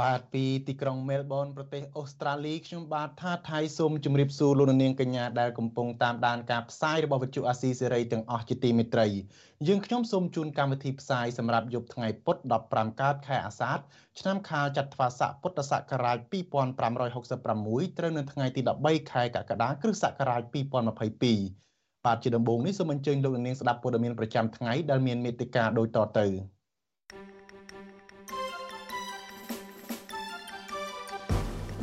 បាទពីទីក្រុងមែលប៊នប្រទេសអូស្ត្រាលីខ្ញុំបាទថាថៃសូមជម្រាបសួរលោកនាងកញ្ញាដែលកំពុងតាមដានការផ្សាយរបស់វិទ្យុអាស៊ីសេរីទាំងអស់ជាទីមេត្រីយើងខ្ញុំសូមជូនកម្មវិធីផ្សាយសម្រាប់យប់ថ្ងៃពុធ15កើតខែអាសាឍឆ្នាំខាលចត្វាស័កពុទ្ធសករាជ2566ត្រូវនៅថ្ងៃទី13ខែកក្កដាគ្រិស្តសករាជ2022បាទជាដំបូងនេះសូមអញ្ជើញលោកនាងស្ដាប់ព័ត៌មានប្រចាំថ្ងៃដែលមានមេត្តាដូចតទៅ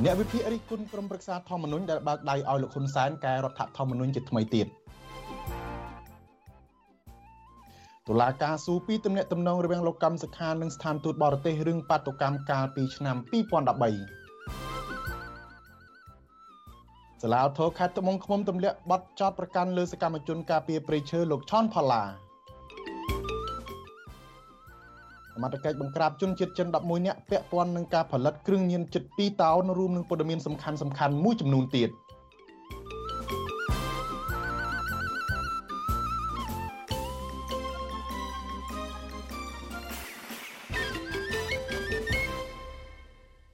អ្នកវិភាគរិះគន់ក្រុមប្រឹក្សាធម្មនុញ្ញដែលបើកដៃឲ្យលោកហ៊ុនសែនកែរដ្ឋធម្មនុញ្ញជាថ្មីទៀតតុលាការស៊ូពីទំនាក់ទំនងរវាងលោកកម្មសខានិងស្ថានទូតបរទេសរឿងបាតុកម្មកាលពីឆ្នាំ2013សាលាឧទ្ធរខេត្តត្បូងឃ្មុំទម្លាក់បទចោទប្រកាន់លើសកម្មជនការពារព្រៃឈើលោកឆនផល្លា សមត្ថកិច្ចបង្ក្រាបជនជាតិចិន11នាក់ពាក់ព័ន្ធនឹងការផលិតគ្រឿងញៀនជិត2តោនរួមនឹងព័ត៌មានសំខាន់សំខាន់មួយចំនួនទៀត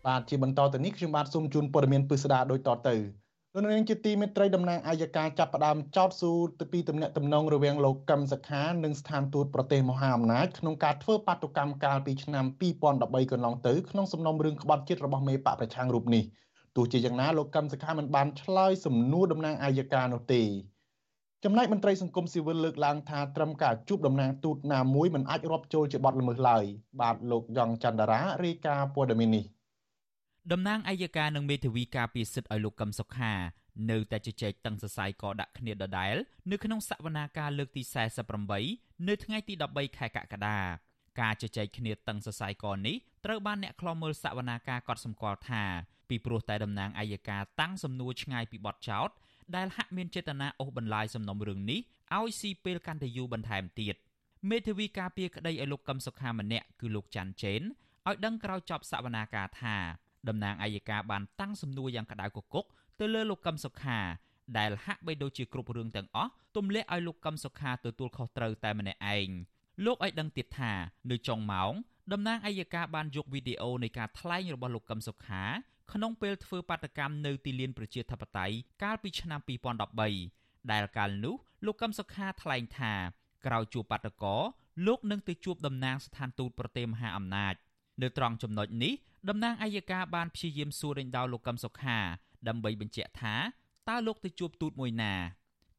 បាទជាបន្តទៅនេះខ្ញុំបាទសូមជូនព័ត៌មានពិស្ដាដូចតទៅ លោកនាងជាទីមេត្រីតំណាងអាយកាចាប់ផ្ដើមចោតស៊ូទៅពីទំនាក់ទំនងរវាងលោកកឹមសុខានិងស្ថានទូតប្រទេសមហាអំណាចក្នុងការធ្វើបាតុកម្មកាលពីឆ្នាំ2013កន្លងទៅក្នុងសំណុំរឿងក្បត់ជាតិរបស់មេបកប្រឆាំងរូបនេះទោះជាយ៉ាងណាលោកកឹមសុខាមិនបានឆ្លើយសំណួរតំណាងអាយកានោះទេចំណែកមន្ត្រីសង្គមស៊ីវិលលើកឡើងថាត្រឹមការជួបតំណាងទូតណាមួយមិនអាចរាប់ចូលជាបទល្មើសឡើយបាទលោកយ៉ងច័ន្ទរារាយការណ៍ព័ត៌មាននេះ តំណាងអัยការនិងមេធាវីការពារសិទ្ធិឲ្យលោកកឹមសុខានៅតែជជែកតឹងសរសៃកដាក់គ្នាដដែលនៅក្នុងសវនាការលើកទី48នៅថ្ងៃទី13ខែកក្កដាការជជែកគ្នាតឹងសរសៃកនេះត្រូវបានអ្នកខ្លមើលសវនាការកត់សម្គាល់ថាពីព្រោះតែតំណាងអัยការតាំងសំណួរឆ្ងាយពីបទចោតដែលហាក់មានចេតនាអូសបន្លាយសំណុំរឿងនេះឲ្យស៊ីពេលកាន់តែយូរបន្ថែមទៀតមេធាវីការពារក្តីឲ្យលោកកឹមសុខាម្នាក់គឺលោកច័ន្ទចេនឲ្យដឹងក្រោយចប់សវនាការថា តំណាងអัยការបានតាំងសំណួរយ៉ាងក្តៅគគុកទៅលើលោកកឹមសុខាដែលហាក់បីដូចជាគ្រប់រឿងទាំងអស់ទម្លាក់ឲ្យលោកកឹមសុខាទទួលខុសត្រូវតែម្នាក់ឯងលោកឲ្យដឹងទៀតថានៅចុងម៉ោងតំណាងអัยការបានយកវីដេអូនៃការថ្លែងរបស់លោកកឹមសុខាក្នុងពេលធ្វើបាតកម្មនៅទីលានប្រជាធិបតេយ្យកាលពីឆ្នាំ2013ដែលកាលនោះលោកកឹមសុខាថ្លែងថាក្រោយជួបបាតកោលោកនឹងទៅជួបតំណាងស្ថានទូតប្រទេសមហាអំណាចនៅត្រង់ចំណុចនេះ តំណាងអัยការបានព្យាយាមសួរដេញដោលលោកកឹមសុខាដើម្បីបញ្ជាក់ថាតើលោកទៅជួបទូតមួយណា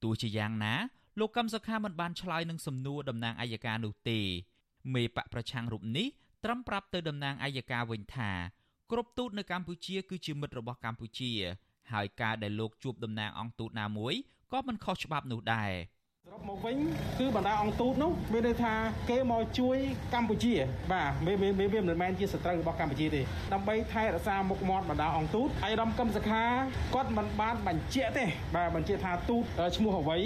ទោះជាយ៉ាងណាលោកកឹមសុខាមិនបានឆ្លើយនឹងសំណួរតំណាងអัยការនោះទេមេបកប្រឆាំងរូបនេះត្រឹមប្រាប់ទៅតំណាងអัยការវិញថាគ្រប់ទូតនៅកម្ពុជាគឺជាមិត្តរបស់កម្ពុជា ហើយការដែលលោកជួបតំណាងអង្គទូតណាមួយក៏មិនខុសច្បាប់នោះដែរ។ស រុបមកវិញគឺបណ្ដាអង្គទូតនោះមានន័យថាគេមកជួយកម្ពុជា បាទវាវាវាមិនមែនជាសត្រូវរបស់កម្ពុជាទេដើម្បីថែរក្សាមុខមាត់បណ្ដាអង្គទូតហើយរំកឹមសខាគាត់មិនបានបញ្ជាក់ទេ បាទបញ្ជាក់ថាទូតឈ្មោះអ្វី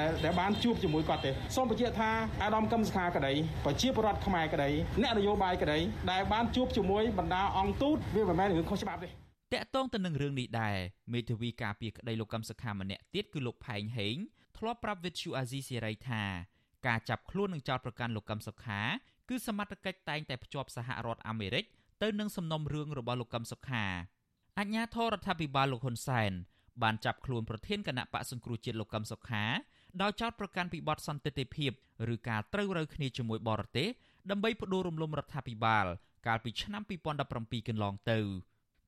ដែលដែលបានជួបជាមួយគាត់ទេសូមបញ្ជាក់ថាអាដាមកឹមសខាក្តីប្រជាពលរដ្ឋខ្មែរក្តីអ្នកនយោបាយក្តីដែលបានជួបជាមួយបណ្ដាអង្គទូតវាមិនមែនរឿងខុសច្បាប់ទេតកតងទៅនឹងរឿងនេះដែរមេធាវីការពារក្តីលោកកឹមសុខាម្នាក់ទៀតគឺលោកផែងហេង ធ្លាប់ប្រាប់វិទ្យុអាស៊ីសេរីថាការចាប់ខ្លួននិងចោទប្រកាន់លោកកឹមសុខាគឺសមត្ថកិច្ចតែងតែភ្ជាប់សហរដ្ឋអាមេរិកទៅនឹងសំណុំរឿងរបស់លោកកឹមសុខាអញ្ញាធរដ្ឋាភិបាលលោកហ៊ុនសែនបានចាប់ខ្លួនប្រធានគណៈបកសង្គ្រោះជាតិលោកកឹមសុខាដោយចោទប្រកាន់ពីបទសន្តិទិភាពឬការត្រូវរើគ្នាជាមួយបរទេសដើម្បីផ្ដួលរំលំរដ្ឋាភិបាលកាលពីឆ្នាំ2017កន្លងទៅ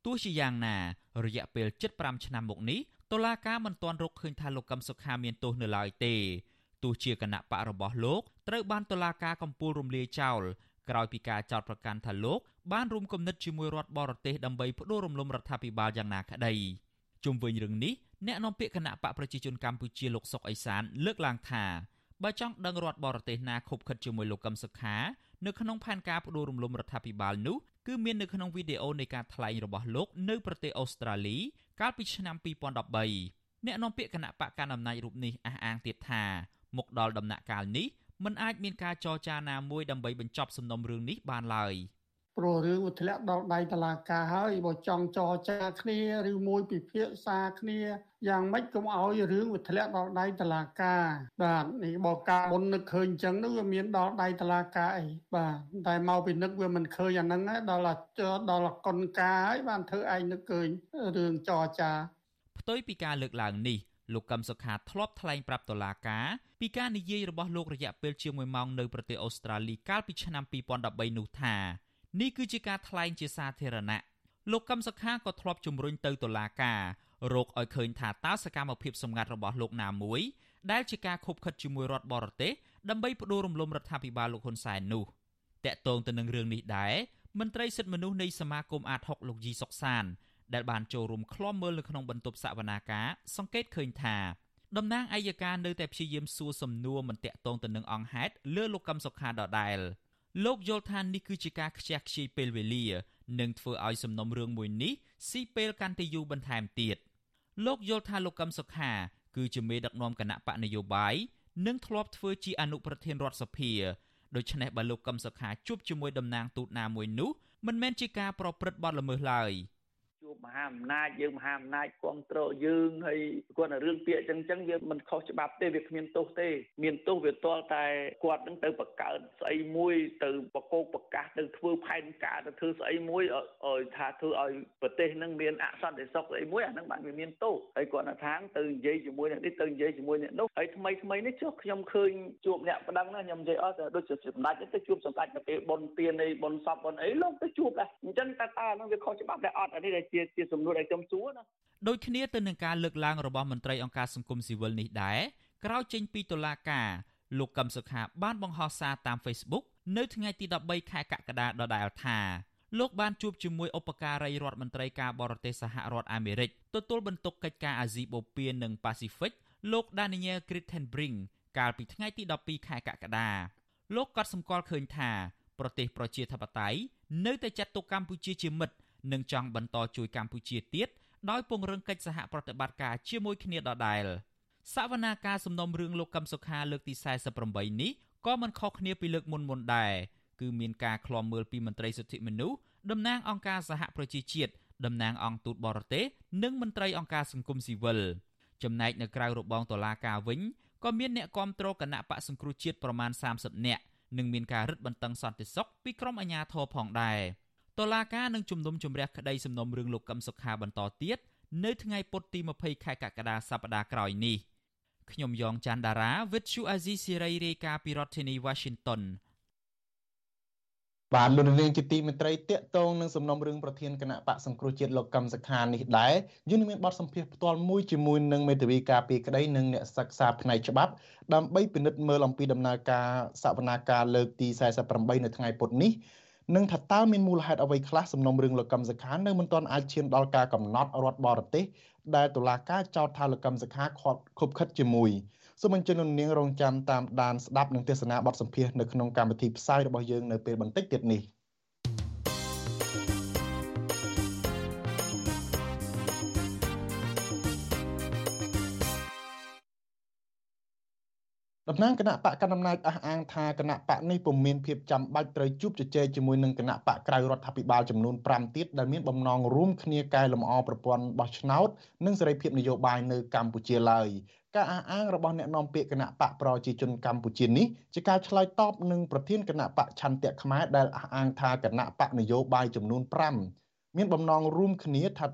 ទោះជាយ៉ាងណារយៈពេល75ឆ្នាំមកនេះ តុលាការមិនទាន់រកឃើញថាលោកកឹមសុខាមានទោសនៅឡើយទេទោះជាគណៈបករបស់លោកត្រូវបានតុលាការកំពូលរំលាយចោលក្រោយពីការចោទប្រកាន់ថាលោកបានរួមគំនិតជាមួយរដ្ឋបរទេសដើម្បីផ្ដួលរំលំរដ្ឋាភិបាលយ៉ាងណាក្តីជុំវិញរឿងនេះអ្នកនាំពាក្យគណៈបកប្រជាជនកម្ពុជាលោកសុកអេសានលើកឡើងថាបើចង់ដឹងរដ្ឋបរទេសណាខົບខិតជាមួយលោកកឹមសុខានៅក្នុងផែនការបដូររំលំរដ្ឋាភិបាលនោះគឺមាននៅក្នុងវីដេអូនៃការថ្លែងរបស់លោកនៅប្រទេសអូស្ត្រាលី កាលពីឆ្នាំ2013អ្នកនាំពាក្យគណៈបកកណ្ដាលអំណាចរូបនេះអះអាងទៀតថាមកដល់ដំណាក់កាលនេះមិនអាចមានការចរចាណាមួយដើម្បីបញ្ចប់សំណុំរឿងនេះបានឡើយ ព្រោះរឿងវាធ្លាក់ដល់ដៃតឡាការហើយបើចង់ចរចាគ្នាឬមួយពិភាក្សាគ្នាយ៉ាងម៉េចកុំឲ្យរឿងវាធ្លាក់ដល់ដៃតឡាការបាទនេះបើការមុននឹកឃើញអញ្ចឹងនោះវាមានដល់ដៃតឡាការអីបាទតែមកពីនឹកវាមិនឃើញអាហ្នឹងដល់ដល់កុនការហើយបានធ្វើឯងនឹកឃើញរឿងចរចាផ្ទុយពីការលើកឡើងនេះលោកកឹមសុខាធ្លាប់ថ្លែងប្រាប់តុលាការពីការនិយាយរបស់លោករយៈពេលជាង1ម៉ោងនៅប្រទេសអូស្ត្រាលីកាលពីឆ្នាំ2013នោះថា នេះគឺជាការថ្លែងជាសាធារណៈលោកកឹមសុខាក៏ធ្លាប់ជំរុញទៅតុលាការរកឲ្យឃើញថាតើសកម្មភាពសម្ងាត់របស់លោកណាមួយដែលជាការខົບខិតជាមួយរដ្ឋបរទេសដើម្បីផ្ដួលរំលំរដ្ឋាភិបាលលោកហ៊ុនសែននោះតកតងទៅនឹងរឿងនេះដែរមន្ត្រីសិទ្ធិមនុស្សនៃសមាគមអាត6លោកយីសុកសាន ដែលបានចូលរួមឃ្លាំមើលនៅក្នុងបន្ទប់សវនាការសង្កេតឃើញថាតំណាងអัยការនៅតែព្យាយាមសួរសំណួរមិនតាក់ទងទៅនឹងអង្គហេតុលើលោកកឹមសុខាដដែល លោកយល់ថានេះគឺជាការខ្ជះខ្ជាយពេលវេលានិងធ្វើឲ្យសំណុំរឿងមួយនេះស៊ីពេលកាន់តែយូរបន្ថែមទៀតលោកយល់ថាលោកកឹមសុខា គឺជាមេដឹកនាំគណៈបកនយោបាយនិងធ្លាប់ធ្វើជាអនុប្រធានរដ្ឋសភាដូច្នេះបើលោកកឹមសុខាជួបជាមួយតំណាងទូតណាមួយនោះមិនមែនជាការប្រព្រឹត្តបទល្មើសឡើយ។ជួប មហាអំណាចយើងមហាអំណាចគ្រប់គ្រងយើងហើយគាត់តែរឿងពាក្យចឹងចឹងវាមិនខុសច្បាប់ទេវាគ្មានទោសទេ មានទោសវាទាល់តែគាត់នឹងទៅបង្កើតស្អីមួយទៅបកគោកប្រកាសទៅធ្វើផែនការទៅធ្វើស្អីមួយឲ្យថាធ្វើឲ្យប្រទេសនឹងមានអសន្តិសុខស្អីមួយអានឹងបានវាមានទោសហើយគាត់ថាទៅនិយាយជាមួយអ្នកនេះទៅនិយាយជាមួយអ្នកនោះហើយថ្មីថ្មីនេះចុះខ្ញុំឃើញជួបអ្នកប្តឹងណាខ្ញុំនិយាយអត់ដូចជាសម្ដេចទៅជួបសម្ដេចទៅពេលបុណ្យទានអីបុណ្យសពបុណ្យអីលោកទៅជួបដែរអញ្ចឹងតើតើនឹងវាខុសច្បាប់ដែរអត់អានេះដែលជាជាសំណួរដែលខ្ញុំសួរណាដូចគ្នាទៅនឹងការលើកឡើងរបស់មន្ត្រីអង្គការសង្គមស៊ីវិលនេះដែរក្រោយចេញពីតុលាការលោកកឹមសុខាបានបង្ហោះសារតាម Facebook នៅថ្ងៃទី13ខែកក្កដាដដែលថាលោកបានជួបជាមួយឧបការីរដ្ឋមន្ត្រីការបរទេសសហរដ្ឋអាមេរិកទទួលបន្ទុកកិច្ចការអាស៊ីបូព៌ានិងប៉ាស៊ីហ្វិកលោក Daniel Crittenbrink កាលពីថ្ងៃទី12ខែកក្កដាលោកក៏សម្គាល់ឃើញថាប្រទេសប្រជាធិបតេយ្យនៅតែចាត់ទុកកម្ពុជាជាមិត្ត និងចង់បន្តជួយកម្ពុជាទៀតដោយពង្រឹងកិច្ចសហប្រតិបត្តិការជាមួយគ្នាដដែល សវនាការសំណុំរឿងលោកកឹមសុខាលើកទី48នេះក៏មិនខុសគ្នាពីលើកមុនមុនដែរគឺមានការឃ្លាំមើលពីមន្ត្រីសិទ្ធិមនុស្សតំណាងអង្គការសហប្រជាជាតិតំណាងអង្គទូតបរទេសនិងមន្ត្រីអង្គការសង្គមស៊ីវិលចំណែកនៅក្រៅរបងតុលាការវិញក៏មានអ្នកគាំទ្រគណៈបកសង្គ្រោះជាតិប្រមាណ30នាក់និងមានការរឹតបន្តឹងសន្តិសុខពីក្រមអាជ្ញាធរផងដែរ។ តឡាការនឹងជំនុំជម្រះក្តីសំណុំរឿងលោកកឹមសុខាបន្តទៀតនៅថ្ងៃពុធទី20ខែកក្កដាសប្តាហ៍ក្រោយនេះខ្ញុំយ៉ងច័ន្ទដារាវិទ្យុអាស៊ីសេរីរាយការណ៍ពីរដ្ឋធានី Washington បាទលោកនាងជាទីមេត្រីតកតងនឹងសំណុំរឿងប្រធានគណៈបកសង្គ្រោះជាតិលោកកឹមសុខានេះដែរយើងនឹងមានបទសម្ភាសន៍ផ្ទាល់មួយជាមួយនឹងមេធាវីការពីក្តីនិងអ្នកសិក្សាផ្នែកច្បាប់ដើម្បីពិនិត្យមើលអំពីដំណើរការសវនាការលើកទី48នៅថ្ងៃពុធនេះ និងថាតើមានមូលហេតុអ្វីខ្លះសំណុំរឿងលោកកឹមសុខានៅមិនទាន់អាចឈានដល់ការកំណត់រដ្ឋបរទេសដែលតុលាការចោទថាលោកកឹមសុខាខាត់ខុបខិតជាមួយសូមអញ្ជើញលោកនាងរងចាំតាមដានស្ដាប់និងទស្សនាបទសម្ភាសន៍នៅក្នុងកម្មវិធីផ្សាយរបស់យើងនៅពេលបន្តិចទៀតនេះ។ តំណាងគណៈបកកណ្ដាលអំណាចអះអាងថាគណៈបកនេះពុំមានភាពចាំបាច់ត្រូវជួបជជែកជាមួយនឹងគណៈបកក្រៅរដ្ឋាភិបាលចំនួន5ទៀតដែលមានបំណងរួមគ្នាកែលម្អប្រព័ន្ធបោះឆ្នោតនិងសេរីភាពនយោបាយនៅកម្ពុជាឡើយការអះអាងរបស់អ្នកនាំពាក្យគណៈបកប្រជាជនកម្ពុជានេះជាការឆ្លើយតបនឹងប្រធានគណៈបកឆន្ទៈខ្មែរដែលអះអាងថាគណៈបកនយោបាយចំនួន5មានបំណងរួមគ្នាថា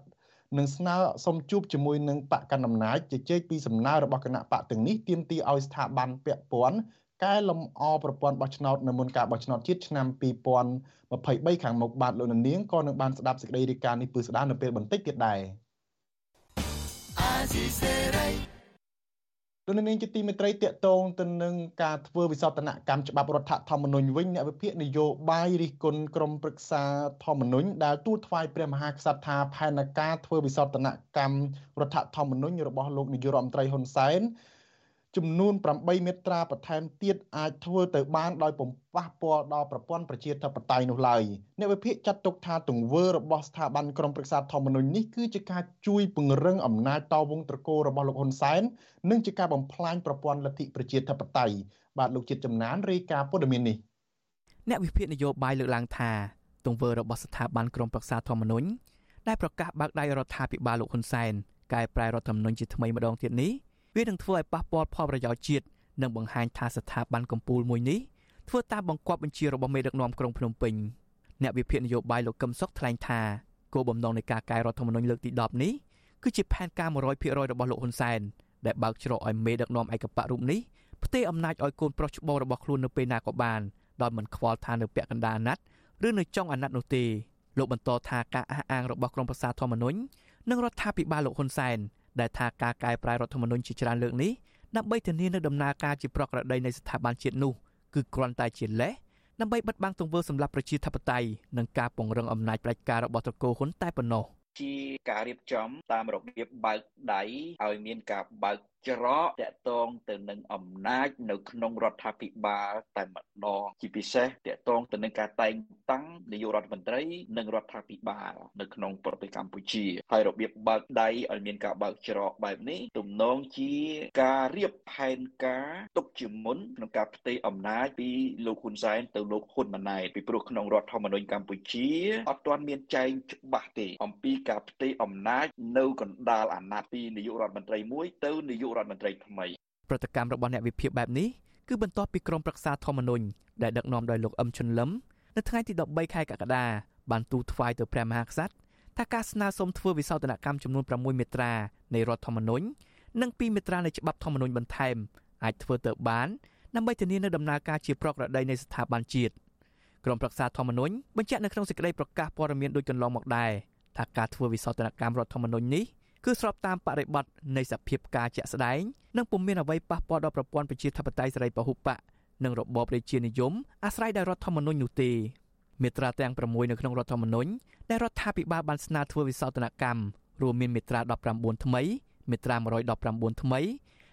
និងស្នើសុំជួបជាមួយនឹងបកកណ្ដាលអំណាចជជែកពីសំណើរបស់គណៈបកទាំងនេះទាមទារឲ្យស្ថាប័នពាក់ព័ន្ធកែលម្អប្រព័ន្ធបោះឆ្នោតនៅមុនការបោះឆ្នោតជាតិឆ្នាំ2023ខាងមុខបាទលោកនាងក៏នឹងបានស្ដាប់សេចក្តីរាយការណ៍នេះពឺស្ដារនៅពេលបន្តិចទៀតដែរអាស៊ីសេរី លោកនាងជាទីមេត្រីតកតងទៅនឹងការធ្វើវិសោធនកម្មច្បាប់រដ្ឋធម្មនុញ្ញវិញអ្នកវិភាគនយោបាយរិះគន់ក្រមប្រឹក្សាធម្មនុញ្ញដែលទូលថ្វាយព្រះមហាក្សត្រថាផែនការធ្វើវិសោធនកម្មរដ្ឋធម្មនុញ្ញរបស់លោកនាយករដ្ឋមន្ត្រីហ៊ុនសែន ចំនួន8មាត្រាបន្ថែមទៀតអាចធ្វើទៅបានដោយពំប៉ះពាល់ដល់ប្រព័ន្ធប្រជាធិបតេយ្យនោះឡើយអ្នកវិភាគចាត់ទុកថាទង្វើរបស់ស្ថាប័នក្រមប្រឹក្សាធម្មនុញ្ញនេះគឺជាការជួយពង្រឹងអំណាចតវងត្រកូលរបស់លោកហ៊ុនសែននិងជាការបំផ្លាញប្រព័ន្ធលទ្ធិប្រជាធិបតេយ្យបាទលោកជាតិចំណានរាយការណ៍ព័ត៌មាននេះអ្នកវិភាគនយោបាយលើកឡើងថាទង្វើរបស់ស្ថាប័នក្រមប្រឹក្សាធម្មនុញ្ញដែលប្រកាសបើកដៃរដ្ឋាភិបាលលោកហ៊ុនសែនកែប្រែរដ្ឋធម្មនុញ្ញជាថ្មីម្ដងទៀតនេះ វានឹងធ្វើឲ្យប៉ះពាល់ផលប្រយោជន៍ជាតិនិងបង្ហាញថាស្ថាប័នកម្ពុជាមួយនេះធ្វើតាមបង្គាប់បញ្ជារបស់មេដឹកនាំក្រុងភ្នំពេញអ្នកវិភាគនយោបាយលោកកឹមសុខថ្លែងថាគោលបំណងនៃការកែរដ្ឋធម្មនុញ្ញលើកទី10នេះគឺជាផែនការ100%របស់លោកហ៊ុនសែនដែលបើកច្រកឲ្យមេដឹកនាំឯកបៈរូបនេះផ្ទេរអំណាចឲ្យកូនប្រុសច្បងរបស់ខ្លួននៅពេលណាក៏បានដោយមិនខ្វល់ថានៅពាក់កណ្ដាលអាណត្តិឬនៅចុងអាណត្តិនោះទេលោកបន្តថាការអះអាងរបស់ក្រមប្រសាធម្មនុញ្ញនិងរដ្ឋាភិបាលលោកហ៊ុនសែន ដែលថាការកែប្រែរដ្ឋធម្មនុញ្ញជាច្រើនលើកនេះដើម្បីធានានូវដំណើរការជាប្រក្រតីនៃស្ថាប័នជាតិនោះគឺគ្រាន់តែជាលេសដើម្បីបិទបាំងទង្វើសម្រាប់ប្រជាធិបតេយ្យនិងការពង្រឹងអំណាចផ្ដាច់ការរបស់ត្រកូលហ៊ុនតែប៉ុណ្ណោះជាការរៀបចំតាមរបៀបបើកដៃឲ្យមានការបើកច្រកតកតងទៅនឹងអំណាចនៅក្នុងរដ្ឋាភិបាលតែម្ដងជាពិសេសតកតងទៅនឹងការតែងតាំងនាយករដ្ឋមន្ត្រីនិងរដ្ឋាភិបាលនៅក្នុងប្រទេសកម្ពុជាហើយរបៀបបើកដៃឲ្យមានការបើកច្រកបែបនេះទំនងជាការរៀបផែនការទុកជាមុនក្នុងការផ្ទេរអំណាចពីលោកហ៊ុនសែនទៅលោកហ៊ុនម៉ាណែតពីព្រោះក្នុងរដ្ឋធម្មនុញ្ញកម្ពុជាអត់ទាន់មានចែងច្បាស់ទេអំពីការផ្ទេរអំណាចនៅកណ្ដាលអាណត្តិពីនាយករដ្ឋមន្ត្រីមួយទៅនាយករដ្ឋមន្ត្រីថ្មីប្រតិកម្មរបស់អ្នកវិភាគបែបនេះគឺបន្ទាប់ពីក្រមប្រឹក្សាធម្មនុញ្ញដែលដឹកនាំដោយលោកអឹមឈុនលឹមនៅថ្ងៃទី13ខែកក្កដាបានទូលថ្វាយទៅព្រះមហាក្សត្រថាការស្នើសុំធ្វើវិសោធនកម្មចំនួន6មាត្រានៃរដ្ឋធម្មនុញ្ញនិង2មាត្រានៃច្បាប់ធម្មនុញ្ញបន្ថែមអាចធ្វើទៅបានដើម្បីធានានូវដំណើរការជាប្រក្រតីនៃស្ថាប័នជាតិក្រមប្រឹក្សាធម្មនុញ្ញបញ្ជាក់នៅក្នុងសេចក្តីប្រកាសព័ត៌មានដូចកន្លងមកដែរថាការធ្វើវិសោធនកម្មរដ្ឋធម្មនុញ្ញនេះ គឺស្របតាមបរិបទនៃសភាពការជាក់ស្ដែងនិងពុំមានអ្វីប៉ះពាល់ដល់ប្រព័ន្ធប្រជាធិបតេយ្យសេរីពហុបកនិងរបបរាជានិយមអាស្រ័យដោយរដ្ឋធម្មនុញ្ញនោះទេមាត្រាទាំង6នៅក្នុងរដ្ឋធម្មនុញ្ញដែលរដ្ឋាភិបាលបានស្នើធ្វើវិសោធនកម្មរួមមានមាត្រា19ថ្មីមាត្រា119ថ្មី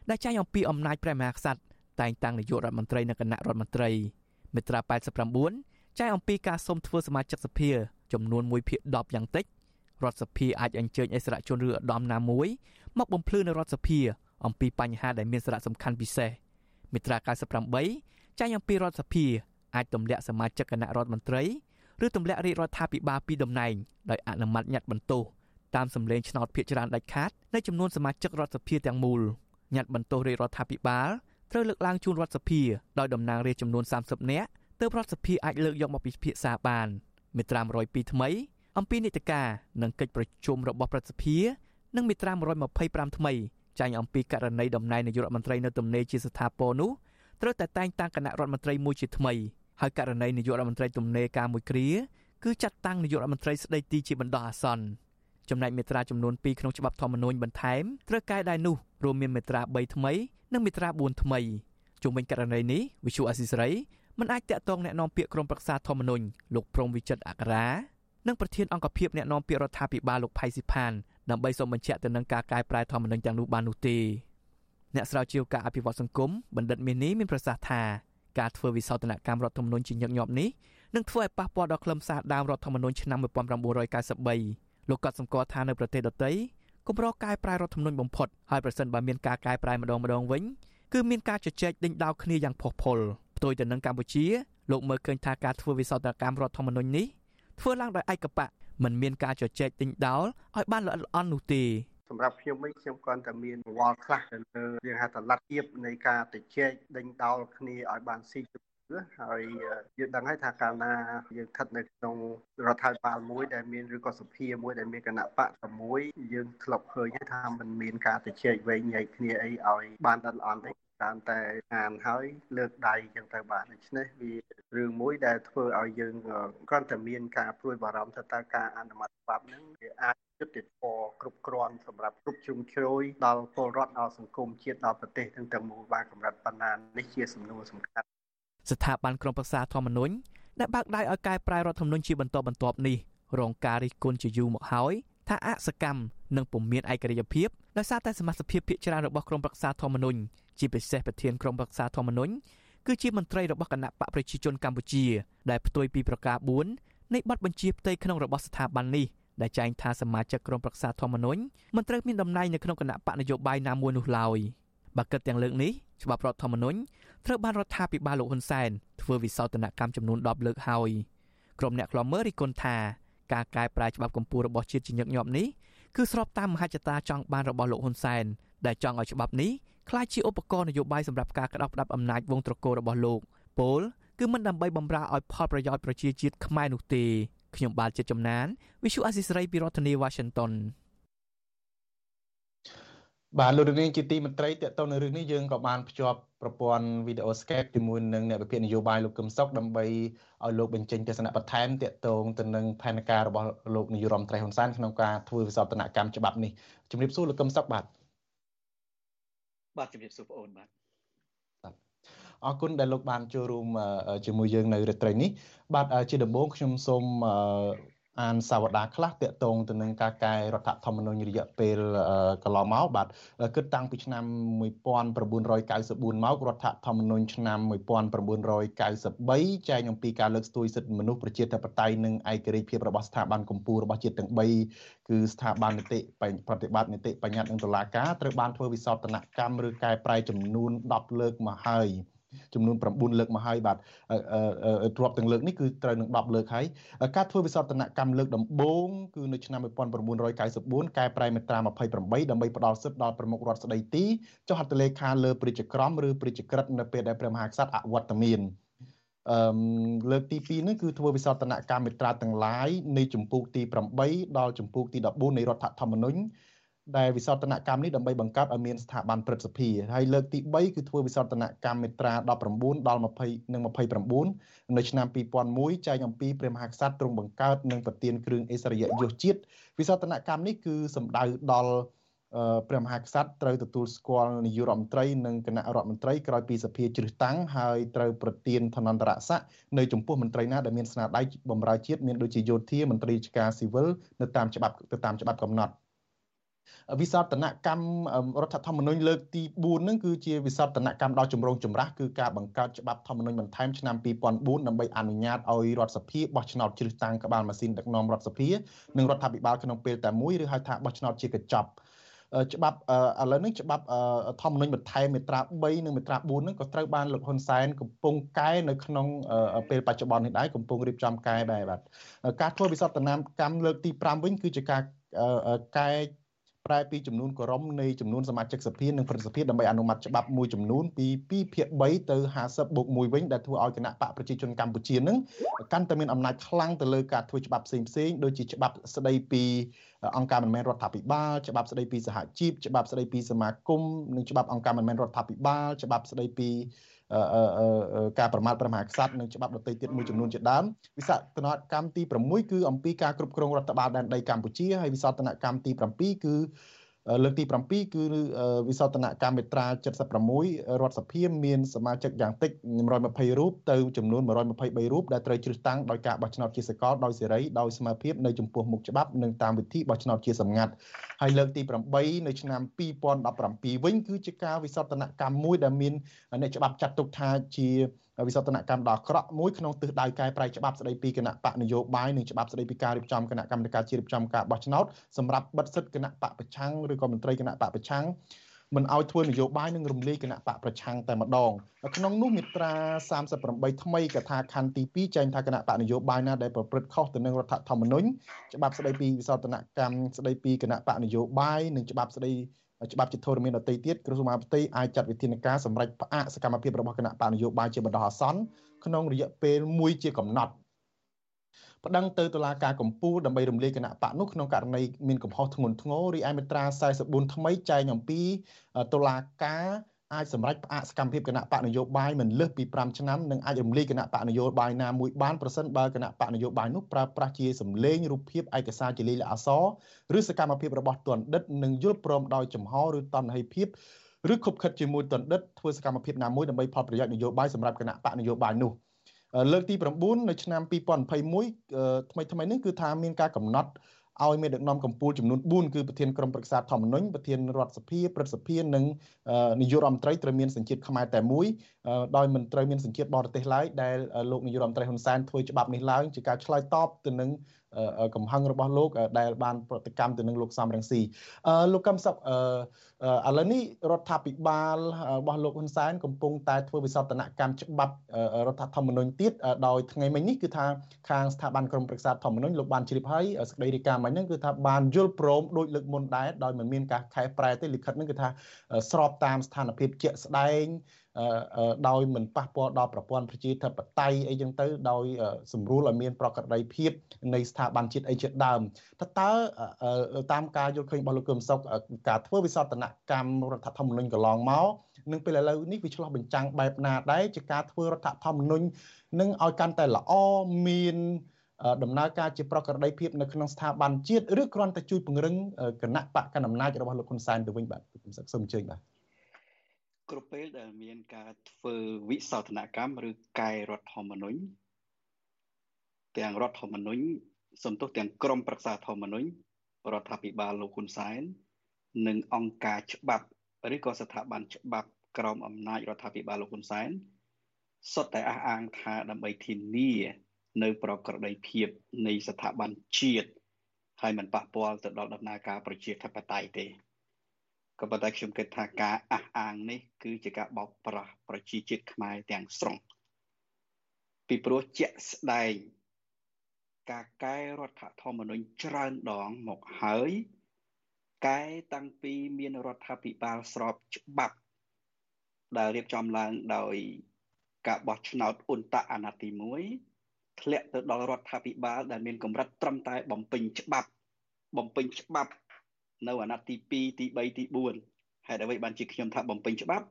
ដែលចែងអំពីអំណាចព្រះមហាក្សត្រតែងតាំងនាយករដ្ឋមន្ត្រីនិងគណៈរដ្ឋមន្ត្រីមាត្រា89ចែងអំពីការសុំធ្វើសមាជិកសភាចំនួន1ភាគ10យ៉ាងតិច រដ្ឋសភាអាចអញ្ជើញអិសរាជជនឬឧត្តមណាមួយមកបំភ្លឺនៅរដ្ឋសភាអំពីបញ្ហាដែលមានសារៈសំខាន់ពិសេសមាត្រា98ចែងអំពីរដ្ឋសភាអាចទម្លាក់សមាជិកគណៈរដ្ឋមន្ត្រីឬទម្លាក់រាជរដ្ឋាភិបាលពីតំណែងដោយអនុម័តញត្តិបន្ទោសតាមសម្លេងឆ្នោតភាគច្រើនដាច់ខាតនៃចំនួនសមាជិករដ្ឋសភាទាំងមូលញត្តិបន្ទោសរាជរដ្ឋាភិបាលត្រូវលើកឡើងជូនរដ្ឋសភាដោយតំណាងរាស្ត្រចំនួន30នាក់ទើបរដ្ឋសភាអាចលើកយកមកពិភាក្សាបានមាត្រា102ថ្មី អំពីនីតិកានិងកិច្ចប្រជុំរបស់ប្រសិទ្ធិនិងមាត្រា125ថ្មីចែងអំពីករណីតំណែងនាយករដ្ឋមន្ត្រីនៅទំនេរជាស្ថាពរនោះត្រូវតែតែងតាំងគណៈរដ្ឋមន្ត្រីមួយជាថ្មីហើយករណីនាយករដ្ឋមន្ត្រីទំនេរការមួយគ្រាគឺចាត់តាំងនាយករដ្ឋមន្ត្រីស្ដីទីជាបណ្ដោះអាសន្នចំណែកមាត្រាចំនួន2ក្នុងច្បាប់ធម្មនុញ្ញបន្ថែមត្រូវកែដែរនោះរួមមានមាត្រា3ថ្មីនិងមាត្រា4ថ្មីជុំវិញករណីនេះវិសុអសិសរីមិនអាចតាក់ទងแนะនាំពាក្យក្រុមប្រឹក្សាធម្មនុញ្ញលោកព្រំវិចិត្រអក្សរា និងប្រធានអង្គភិបអ្នកណែនាំពាក្យរដ្ឋាភិបាលលោកផៃស៊ីផានដើម្បីសូមបញ្ជាក់ទៅនឹងការកែប្រែធម្មនុញ្ញទាំងនោះបាននោះទេអ្នកស្រាវជ្រាវការអភិវឌ្ឍសង្គមបណ្ឌិតមានីមានប្រសាសន៍ថាការធ្វើវិសោធនកម្មរដ្ឋធម្មនុញ្ញជាញឹកញាប់នេះនឹងធ្វើឲ្យប៉ះពាល់ដល់ខ្លឹមសារដើមរដ្ឋធម្មនុញ្ញឆ្នាំ1993លោកក៏សម្គាល់ថានៅប្រទេសដទៃគម្រោងកែប្រែរដ្ឋធម្មនុញ្ញបំផុតហើយប្រសិនបើមានការកែប្រែម្ដងម្ដងវិញគឺមានការជជែកដេញដោលគ្នាយ៉ាងផុសផុលផ្ទុយទៅនឹងកម្ពុជាលោកមើលឃើញថាការធ្វើវិសោធនកម្មរដ្ឋធម្មនុញ្ញនេះ ធ្វើឡើងដោយឯកបៈមិនមានការជជែកទិញដោលឲ្យបានល្អិតល្អន់នោះទេសម្រាប់ខ្ញុំវិញខ្ញុំគ្រាន់តែមានវល់ខ្លះទៅលើយើងហៅថាលទ្ធភាពនៃការទៅជែកដេញដោលគ្នាឲ្យបានស៊ីជម្រៅហើយយើងដឹងហើយថាកាលណាយើងស្ថិតនៅក្នុងរដ្ឋាភិបាលមួយដែលមានឬក៏សភាមួយដែលមានគណៈបកតែមួយយើងធ្លាប់ឃើញថាมันមានការទៅជែកវែងញែកគ្នាអីឲ្យបានដល់អន់ទេ តាមតែអានហើយលើកដៃចឹងទៅបាទដូច្នេះវារឿងមួយដែលធ្វើឲ្យយើងគ្រាន់តែមានការព្រួយបារម្ភថាតើការអនុម័តច្បាប់ហ្នឹងវាអាចយុត្តិធម៌គ្រប់គ្រាន់សម្រាប់គ្រប់ជ្រុងជ្រោយដល់ពលរដ្ឋដល់សង្គមជាតិដល់ប្រទេសទាំងទាំងមូលបានកម្រិតបណ្ណានេះជាសំណួរសំខាន់ស្ថាប័នក្រមប្រឹក្សាធម្មនុញ្ញដែលបើកដៃឲ្យកែប្រែរដ្ឋធម្មនុញ្ញជាបន្តបន្ទាប់នេះរងការរិះគន់ជាយូរមកហើយ ថាអសកម្មនិងពុំមានឯករាជ្យភាពដោយសារតែសមាជិកភាពភាគច្រើនរបស់ក្រុមប្រឹក្សាធម្មនុញ្ញជាពិសេសប្រធានក្រុមប្រឹក្សាធម្មនុញ្ញគឺជាមន្ត្រីរបស់គណៈបកប្រជាជនកម្ពុជា ដែលផ្ទុយពីប្រការ4នៃបទបញ្ជាផ្ទៃក្នុងរបស់ស្ថាប័ននេះដែលចែងថាសមាជិកក្រុមប្រឹក្សាធម្មនុញ្ញមិនត្រូវមានតំណែងនៅក្នុងគណៈបកនយោបាយណាមួយនោះឡើយបើគិតទាំងលើកនេះច្បាប់រដ្ឋធម្មនុញ្ញត្រូវបានរដ្ឋាភិបាលលោកហ៊ុនសែនធ្វើវិសោធនកម្មចំនួន10លើកហើយក្រុមអ្នកខ្លំមើលរិះគន់ថា ការកែប្រែច្បាប់កម្ពុជារបស់ជាតិជាញឹកញាប់នេះគឺស្របតាមមហិច្ឆតាចង់បានរបស់លោកហ៊ុនសែនដែលចង់ឲ្យច្បាប់នេះក្លាយជាឧបករណ៍នយោបាយសម្រាប់ការក្តោបផ្ដាប់អំណាចវងត្រកូលរបស់លោកពលគឺមិនដើម្បីបំរើឲ្យផលប្រយោជន៍ប្រជាជាតិខ្មែរនោះទេខ្ញុំបាទជាចំណាន Visu Asisari ពីរដ្ឋធានី Washington បាទលោកនាងជាទីមន្ត្រីតកតនៅរឿងនេះយើងក៏បានភ្ជាប់ប្រព័ន្ធវីដេអូ Skype ជាមួយនឹងអ្នកវិភាគនយោបាយលោកកឹមសុខដើម្បីឲ្យលោកបញ្ចេញទស្សនៈបន្ថែមតកតងទៅនឹងផែនការរបស់លោកនាយរដ្ឋមន្ត្រីហ៊ុនសែនក្នុងការធ្វើវិសោធនកម្មច្បាប់នេះជំរាបសួរលោកកឹមសុខបាទបាទជំរាបសួរបងអូនបាទអរគុណដែលលោកបានចូលរួមជាមួយយើងនៅរាត្រីនេះបាទជាដំបូងខ្ញុំសូម អានសាវតាខ្លះតាក់ទងទៅនឹងការកែរដ្ឋធម្មនុញ្ញរយៈពេលកន្លងមកបាទគិតតាំងពីឆ្នាំ1994មករដ្ឋធម្មនុញ្ញឆ្នាំ1993ចែងអំពីការលើកស្ទួយសិទ្ធិមនុស្សប្រជាធិបតេយ្យនិងឯករាជ្យភាពរបស់ស្ថាប័នកម្ពុជារបស់ជាតិទាំង3គឺស្ថាប័ននីតិប្រតិបត្តិនីតិបញ្ញត្តិនិងតុលាការត្រូវបានធ្វើវិសោធនកម្មឬកែប្រែចំនួន10លើកមកហើយ ចំនួន9លើកមកហើយបាទទ្របទាំងលើកនេះគឺត្រូវនឹង10លើកហើយការធ្វើវិសោធនកម្មលើកដំបូងគឺនៅឆ្នាំ1994កែប្រែមាត្រា28ដើម្បីផ្ដល់សិទ្ធិដល់ប្រមុខរដ្ឋស្ដីទីចុះហត្ថលេខាលើព្រះរាជក្រមឬព្រះរាជក្រឹត្យនៅពេលដែលព្រះមហាក្សត្រអវត្តមានអឺលើកទី2នេះគឺធ្វើវិសោធនកម្មមេត្រាទាំងឡាយនៃចម្ពោះទី8ដល់ចម្ពោះទី14នៃរដ្ឋធម្មនុញ្ញ ដែលវិសោធនកម្មនេះដើម្បីបង្កើតឲ្យមានស្ថាប័នព្រឹទ្ធសភាហើយលើកទី3គឺធ្វើវិសោធនកម្មមេត្រា19ដល់20និង29នៅឆ្នាំ2001ចែងអំពីព្រះមហាក្សត្រទ្រង់បង្កើតនិងប្រទានគ្រឿងអិសរិយយសជាតិវិសោធនកម្មនេះគឺសំដៅដល់ព្រះមហាក្សត្រត្រូវទទួលស្គាល់នាយករដ្ឋមន្ត្រីនិងគណៈរដ្ឋមន្ត្រីក្រោយពីសភាជ្រើសតាំងហើយត្រូវប្រទានឋានន្តរស័ក្តិនៅចំពោះមន្ត្រីណាដែលមានស្នាដៃបម្រើជាតិមានដូចជាយោធាមន្ត្រីរាជការស៊ីវិលនៅតាមច្បាប់ទៅតាមច្បាប់កំណត់ វិសោធនកម្មរដ្ឋធម្មនុញ្ញលើកទី4ហ្នឹងគឺជាវិសោធនកម្មដ៏ចម្រូងចម្រាសគឺការបង្កើតច្បាប់ធម្មនុញ្ញបន្ថែមឆ្នាំ2004ដើម្បីអនុញ្ញាតឲ្យរដ្ឋសភាបោះឆ្នោតជ្រើសតាំងក្បាលម៉ាស៊ីនដឹកនាំរដ្ឋសភានិងរដ្ឋាភិបាលក្នុងពេលតែមួយឬហៅថាបោះឆ្នោតជាកញ្ចប់ច្បាប់ឥឡូវនេះច្បាប់ធម្មនុញ្ញបន្ថែមមាត្រា3និងមាត្រា4ហ្នឹងក៏ត្រូវបានលោកហ៊ុនសែនកំពុងកែនៅក្នុងពេលបច្ចុប្បន្ននេះដែរកំពុងរៀបចំកែដែរបាទការធ្វើវិសោធនកម្មលើកទី5វិញគឺជាការកែ ប្រែពីចំនួនគោរមនៃចំនួនសមាជិកសភានិងប្រសិទ្ធភាពដើម្បីអនុម័តច្បាប់មួយចំនួនពី2ភាគ3ទៅ50បូក1វិញដែលធ្វើឲ្យគណៈបកប្រជាជនកម្ពុជានឹងកាន់តែមានអំណាចខ្លាំងទៅលើការធ្វើច្បាប់ផ្សេងផ្សេងដូចជាច្បាប់ស្ដីពីអង្គការមិនមែនរដ្ឋាភិបាលច្បាប់ស្ដីពីសហជីពច្បាប់ស្ដីពីសមាគមនិងច្បាប់អង្គការមិនមែនរដ្ឋាភិបាលច្បាប់ស្ដីពី ការប្រមាថព្រះមហាក្សត្រនិងច្បាប់ដទៃទៀតមួយចំនួនជាដើមវិសោធនកម្មទី6គឺអំពីការគ្រប់គ្រងរដ្ឋបាលដែនដីកម្ពុជាហើយវិសោធនកម្មទី7គឺ លើកទី7គឺវិសោធនកម្មមេត្រា76រដ្ឋសភាមានសមាជិកយ៉ាងតិច120រូបទៅចំនួន123រូបដែលត្រូវជ្រើសតាំងដោយការបោះឆ្នោតជាសកលដោយសេរីដោយស្មើភាពនៅចំពោះមុខច្បាប់និងតាមវិធីបោះឆ្នោតជាសម្ងាត់ហើយលើកទី8នៅឆ្នាំ2017វិញគឺជាការវិសោធនកម្មមួយដែលមានអ្នកច្បាប់ចាត់ទុកថាជា វិសោធនកម្មដ៏អាក្រក់មួយក្នុងទិសដៅកែប្រែច្បាប់ស្តីពីគណៈបកនយោបាយនិងច្បាប់ស្តីពីការរៀបចំគណៈកម្មការជាតិរៀបចំការបោះឆ្នោតសម្រាប់បិទសិទ្ធិគណៈបកប្រឆាំងឬក៏មន្ត្រីគណៈបកប្រឆាំងមិនឲ្យធ្វើនយោបាយនិងរំលាយគណៈបកប្រឆាំងតែម្ដងក្នុងនោះមាត្រា38ថ្មីកថាខណ្ឌទី2ចែងថាគណៈបកនយោបាយណាដែលប្រព្រឹត្តខុសទៅនឹងរដ្ឋធម្មនុញ្ញច្បាប់ស្តីពីវិសោធនកម្មស្តីពីគណៈបកនយោបាយនិងច្បាប់ស្តី ច្បាប់ជាធរមានដតីទៀតក្រសួងមហាផ្ទៃអាចចាត់វិធានការសម្រាប់ផ្អាកសកម្មភាពរបស់គណៈបកនយោបាយជាបណ្ដោះអាសន្នក្នុងរយៈពេលមួយជាកំណត់ប្តឹងទៅតុលាការកំពូលដើម្បីរំលាយគណៈបកនោះក្នុងករណីមានកំហុសធ្ងន់ធ្ងររីឯមាត្រា44ថ្មីចែងអំពីតុលាការ អាចសម្រេចផ្អាកសកម្មភាពគណៈបកនយោបាយមិនលើសពី5ឆ្នាំនិងអាចរំលាយគណៈបកនយោបាយណាមួយបានប្រសិនបើគណៈបកនយោបាយនោះប្រើប្រាស់ជាសម្លេងរូបភាពឯកសារជាលិលាអសរឬសកម្មភាពរបស់ទណ្ឌិតនិងយល់ព្រមដោយចំហឬតណ្ហិភាពឬខុបខិតជាមួយទណ្ឌិតធ្វើសកម្មភាពណាមួយដើម្បីផលប្រយោជន៍នយោបាយសម្រាប់គណៈបកនយោបាយនោះលើកទី9នៅឆ្នាំ2021ថ្មីថ្មីនេះគឺថាមានការកំណត់ ឲ្យមានដឹកនាំកម្ពុជាចំនួន4គឺប្រធានក្រុមប្រឹក្សាធម្មនុញ្ញប្រធានរដ្ឋសភាព្រឹទ្ធសភានិងនាយករដ្ឋមន្ត្រីត្រូវមានសញ្ជាតិខ្មែរតែមួយដោយមិនត្រូវមានសញ្ជាតិបរទេសឡើយដែលលោកនាយករដ្ឋមន្ត្រីហ៊ុនសែនធ្វើច្បាប់នេះឡើងជាការឆ្លើយតបទៅនឹង កំហឹងរបស់លោកដែលបានប្រតិកម្មទៅនឹងលោកសំរងស៊ីលោកកឹមសុខឥឡូវនេះរដ្ឋាភិបាលរបស់លោកហ៊ុនសែនកំពុងតែធ្វើវិសោធនកម្មច្បាប់រដ្ឋធម្មនុញ្ញទៀតដោយថ្ងៃមិញនេះគឺថាខាងស្ថាប័នក្រមប្រឹក្សាធម្មនុញ្ញលោកបានជ្រាបហើយសេចក្តីរាយការណ៍មិញហ្នឹងគឺថាបានយល់ព្រមដោយលើកមុនដែរដោយមិនមានការខែប្រែទេលិខិតហ្នឹងគឺថាស្របតាមស្ថានភាពជាក់ស្ដែង ដោយមិនប៉ះពាល់ដល់ប្រព័ន្ធប្រជាធិបតេយ្យអីចឹងទៅដោយសម្រួលឲ្យមានប្រកបដីភាពនៃស្ថាប័នជាតិអីជាដើមតើតើតាមការយល់ឃើញរបស់លោកកឹមសុខការធ្វើវិសោធនកម្មរដ្ឋធម្មនុញ្ញកន្លងមកនឹងពេលឥឡូវនេះវាឆ្លោះបញ្ចាំងបែបណាដែរជាការធ្វើរដ្ឋធម្មនុញ្ញនឹងឲ្យកាន់តែល្អមានដំណើរការជាប្រក្រតីភាពនៅក្នុងស្ថាប័នជាតិឬគ្រាន់តែជួយពង្រឹងគណៈបកកណ្ដាលអំណាចរបស់លោកហ៊ុនសែនទៅវិញបាទខ្ញុំសឹកសូមអញ្ជើញបាទ គ្រប់ពេលដែលមានការធ្វើវិសោធនកម្មឬកែរដ្ឋធម្មនុញ្ញទាំងរដ្ឋធម្មនុញ្ញសំទុះទាំងក្រមប្រឹក្សាធម្មនុញ្ញរដ្ឋាភិបាលលោកហ៊ុនសែននិងអង្គការច្បាប់ឬក៏ស្ថាប័នច្បាប់ក្រមអំណាចរដ្ឋាភិបាលលោកហ៊ុនសែនសុទ្ធតែអះអាងថាដើម្បីធានានៅប្រក្រតីភាពនៃស្ថាប័នជាតិហើយមិនប៉ះពាល់ទៅដល់ដំណើរការប្រជាធិបតេយ្យទេ ក៏ប៉ុន្តែខ្ញុំគិតថាការអះអាងនេះគឺជាការបោកប្រាស់ប្រជាជាតិខ្មែរទាំងស្រុងពីព្រោះជាក់ស្ដែងការកែរដ្ឋធម្មនុញ្ញច្រើនដងមកហើយកែតាំងពីមានរដ្ឋាភិបាលស្របច្បាប់ដែលរៀបចំឡើងដោយការបោះឆ្នោតអ៊ុនតាអាណត្តិទី1ធ្លាក់ទៅដល់រដ្ឋាភិបាលដែលមានកម្រិតត្រឹមតែបំពេញច្បាប់បំពេញច្បាប់ នៅអាណត្តិទី2ទី3ទី4ហេតុអ្វីបានជាខ្ញុំថាបំពេញច្បាប់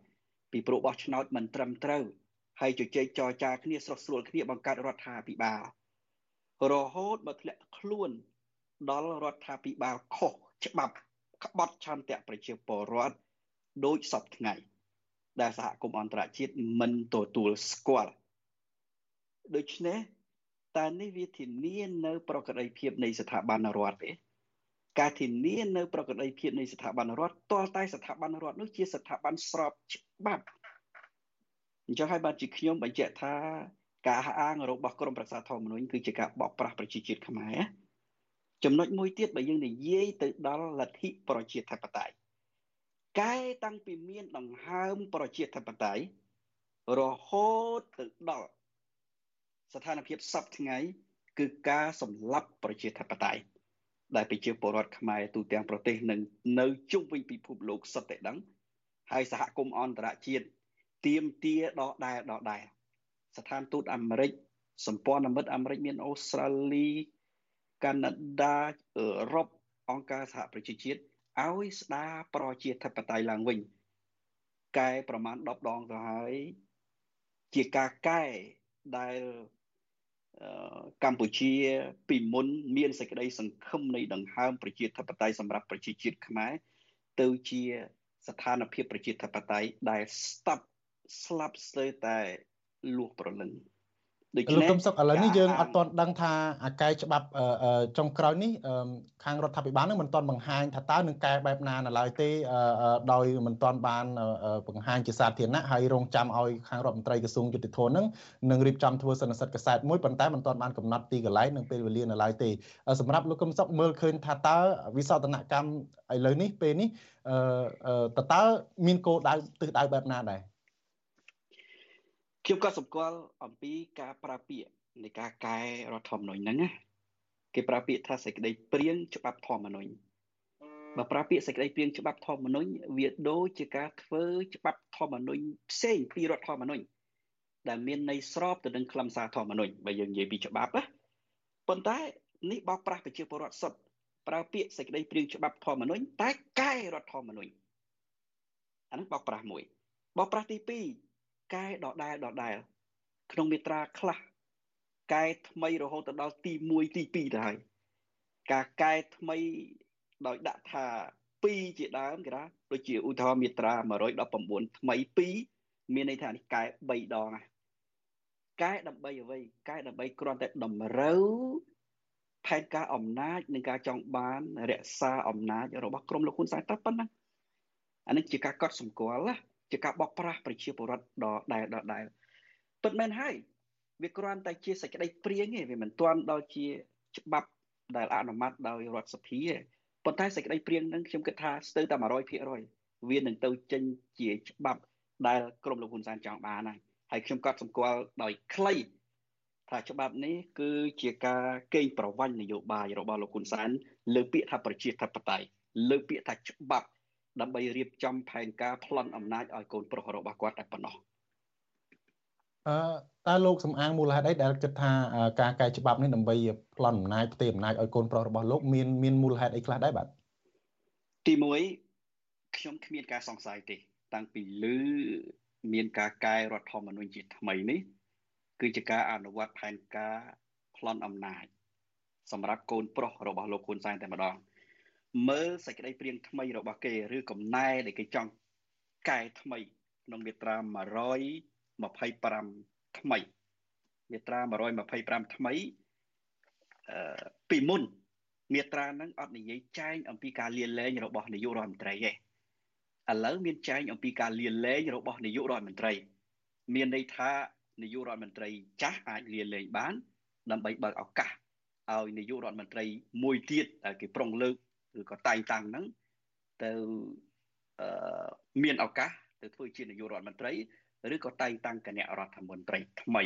ពីព្រោះបោះឆ្នោតមិនត្រឹមត្រូវហើយជជែកចរចាគ្នាស្រស់ស្រួលគ្នាបង្កើតរដ្ឋាភិបាលរហូតមកធ្លាក់ខ្លួនដល់រដ្ឋាភិបាលខុសច្បាប់ក្បត់ឆន្ទៈប្រជាពលរដ្ឋដោយសពថ្ងៃដែលសហគមន៍អន្តរជាតិមិនទទួលស្គាល់ដូច្នេះតើនេះវាធានានៅ ប្រកបដោយភាពនៃស្ថាប័នរដ្ឋទេ ការធានានៅប្រកបដោយភាពនៃស្ថាប័នរដ្ឋតលតែស្ថាប័នរដ្ឋនោះជាស្ថាប័នស្របច្បាប់អញ្ចឹងហើយបានជាខ្ញុំបញ្ជាក់ថាការអះអាងរបស់ក្រមប្រឹក្សាធម្មនុញ្ញគឺជាការបោកប្រាស់ប្រជាជាតិខ្មែរចំណុចមួយទៀតបើយើងនិយាយទៅដល់លទ្ធិប្រជាធិបតេយ្យកែតាំងពីមានដង្ហើមប្រជាធិបតេយ្យរហូតទៅដល់ស្ថានភាពសពថ្ងៃគឺការសម្លាប់ប្រជាធិបតេយ្យ ដែលប្រជាពលរដ្ឋខ្មែរទូទាំងប្រទេសនឹងនៅជុំវិញពិភពលោកសុទ្ធតែដឹងហើយសហគមន៍អន្តរជាតិទៀមទាដដែលដដែលស្ថានទូតអាមេរិកសម្ព័ន្ធមិត្តអាមេរិកមានអូស្ត្រាលីកាណាដាអឺរ៉ុបអង្គការសហប្រជាជាតិឲ្យស្ដារប្រជាធិបតេយ្យឡើងវិញកែប្រមាណ10ដងទៅហើយជាការកែដែល កម្ពុជាពីមុនមានសេចក្តីសង្ឃឹមនៃដង្ហើមប្រជាធិបតេយ្យសម្រាប់ប្រជាជាតិខ្មែរទៅជាស្ថានភាពប្រជាធិបតេយ្យដែលស្តាប់ស្លាប់ស្ទើរតែលួសប្រលឹង ដូច្នេះលោកកឹមសុខឥឡូវនេះយើងអត់ទាន់ដឹងថាអាកែច្បាប់ចុងក្រោយនេះខាងរដ្ឋាភិបាលនឹងមិនទាន់បង្ហាញថាតើនឹងកែបែបណានៅឡើយទេដោយមិនទាន់បានបង្ហាញជាសាធារណៈហើយរងចាំឲ្យខាងរដ្ឋមន្ត្រីក្រសួងយុតិធម៌នឹងនឹងរៀបចំធ្វើសន្និសីទកសែតមួយប៉ុន្តែមិនទាន់បានកំណត់ទីកន្លែងនិងពេលវេលានៅឡើយទេសម្រាប់លោកកឹមសុខមើលឃើញថាតើវិសោធនកម្មឥឡូវនេះពេលនេះតើតើមានគោលដៅទិសដៅបែបណាដែរ ខ្ញុំក៏សម្គាល់អំពីការប្រើពាក្យនៃការកែរដ្ឋធម្មនុញ្ញហ្នឹងណាគេប្រើពាក្យថាសេចក្តីព្រៀងច្បាប់ធម្មនុញ្ញបើប្រើពាក្យសេចក្តីព្រៀងច្បាប់ធម្មនុញ្ញវាដូចជាការធ្វើច្បាប់ធម្មនុញ្ញផ្សេងពីរដ្ឋធម្មនុញ្ញដែលមានន័យស្របទៅនឹងខ្លឹមសារធម្មនុញ្ញបើយើងនិយាយពីច្បាប់ណាប៉ុន្តែនេះបោកប្រាស់ប្រជាពលរដ្ឋសុទ្ធប្រើពាក្យសេចក្តីព្រៀងច្បាប់ធម្មនុញ្ញតែកែរដ្ឋធម្មនុញ្ញអានេះបោកប្រាស់មួយបោកប្រាស់ទី2 កែដដែលដដែលក្នុងមេត្រាខ្លះកែថ្មីរហូតទៅដល់ទី1ទី2ទៅហើយការកែថ្មីដោយដាក់ថា2ជាដើមគេថាដូចជាឧទាហរណ៍មាត្រា119ថ្មី2មានន័យថានេះកែ3ដងណាកែដើម្បីអ្វីកែដើម្បីគ្រាន់តែតម្រូវផែនការអំណាចនិងការចង់បានរក្សាអំណាចរបស់ក្រមលោកហ៊ុនសែនតែប៉ុណ្ណឹងអានេះជាការកត់សម្គាល់ណា ជាការបោកប្រាស់ប្រជាពលរដ្ឋដដែលដដែលពិតមែនហើយវាគ្រាន់តែជាសេចក្តីព្រៀងទេវាមិនទាន់ដល់ជាច្បាប់ដែលអនុម័តដោយរដ្ឋសភាទេប៉ុន្តែសេចក្តីព្រៀងនឹងខ្ញុំគិតថាស្ទើរតែ100%វានឹងទៅចេញជាច្បាប់ដែលក្រមលោកហ៊ុនសែនចង់បានហើយហើយខ្ញុំក៏សម្គាល់ដោយខ្លីថាច្បាប់នេះគឺជាការកេងប្រវ័ញ្ចនយោបាយរបស់លោកហ៊ុនសែនលើពាក្យថាប្រជាធិបតេយ្យលើពាក្យថាច្បាប់ ដើម្បីរៀបចំផែនការប្លន់អំណាចឲ្យកូនប្រុសរបស់គាត់តែប៉ុណ្ណោះអឺតើលោកសំអាងមូលហេតុអីដែលគិតថាការកែច្បាប់នេះដើម្បីប្លន់អំណាចផ្ទេរអំណាចឲ្យកូនប្រុសរបស់លោកមានមានមូលហេតុអីខ្លះដែរបាទទី1ខ្ញុំគ្មានការសង្ស័យទេ តាំងពីលឺមានការកែរដ្ឋធម្មនុញ្ញជាថ្មីនេះ គឺជាការអនុវត្តផែនការប្លន់អំណាចសម្រាប់កូនប្រុសរបស់លោកហ៊ុនសែនតែម្ដង មើលសេចក្តីព្រៀងថ្មីរបស់គេឬកំណែដែលគេចង់កែថ្មីក្នុងមាត្រា125ថ្មីមាត្រា125ថ្មីអឺពីមុនមាត្រាហ្នឹងអត់និយាយចែងអំពីការលៀនលែងរបស់នាយករដ្ឋមន្ត្រីទេឥឡូវមានចែងអំពីការលៀនលែងរបស់នាយករដ្ឋមន្ត្រី មានន័យថានាយករដ្ឋមន្ត្រីចាស់អាចលៀនលែងបាន ដើម្បីបើកឱកាសឲ្យនាយករដ្ឋមន្ត្រីមួយទៀតដែលគេប្រុងលើក ឬក៏តែងតាំងហ្នឹងទៅអឺមានឱកាសទៅធ្វើជានាយករដ្ឋមន្ត្រីឬក៏តែងតាំងគណៈរដ្ឋមន្ត្រីថ្មី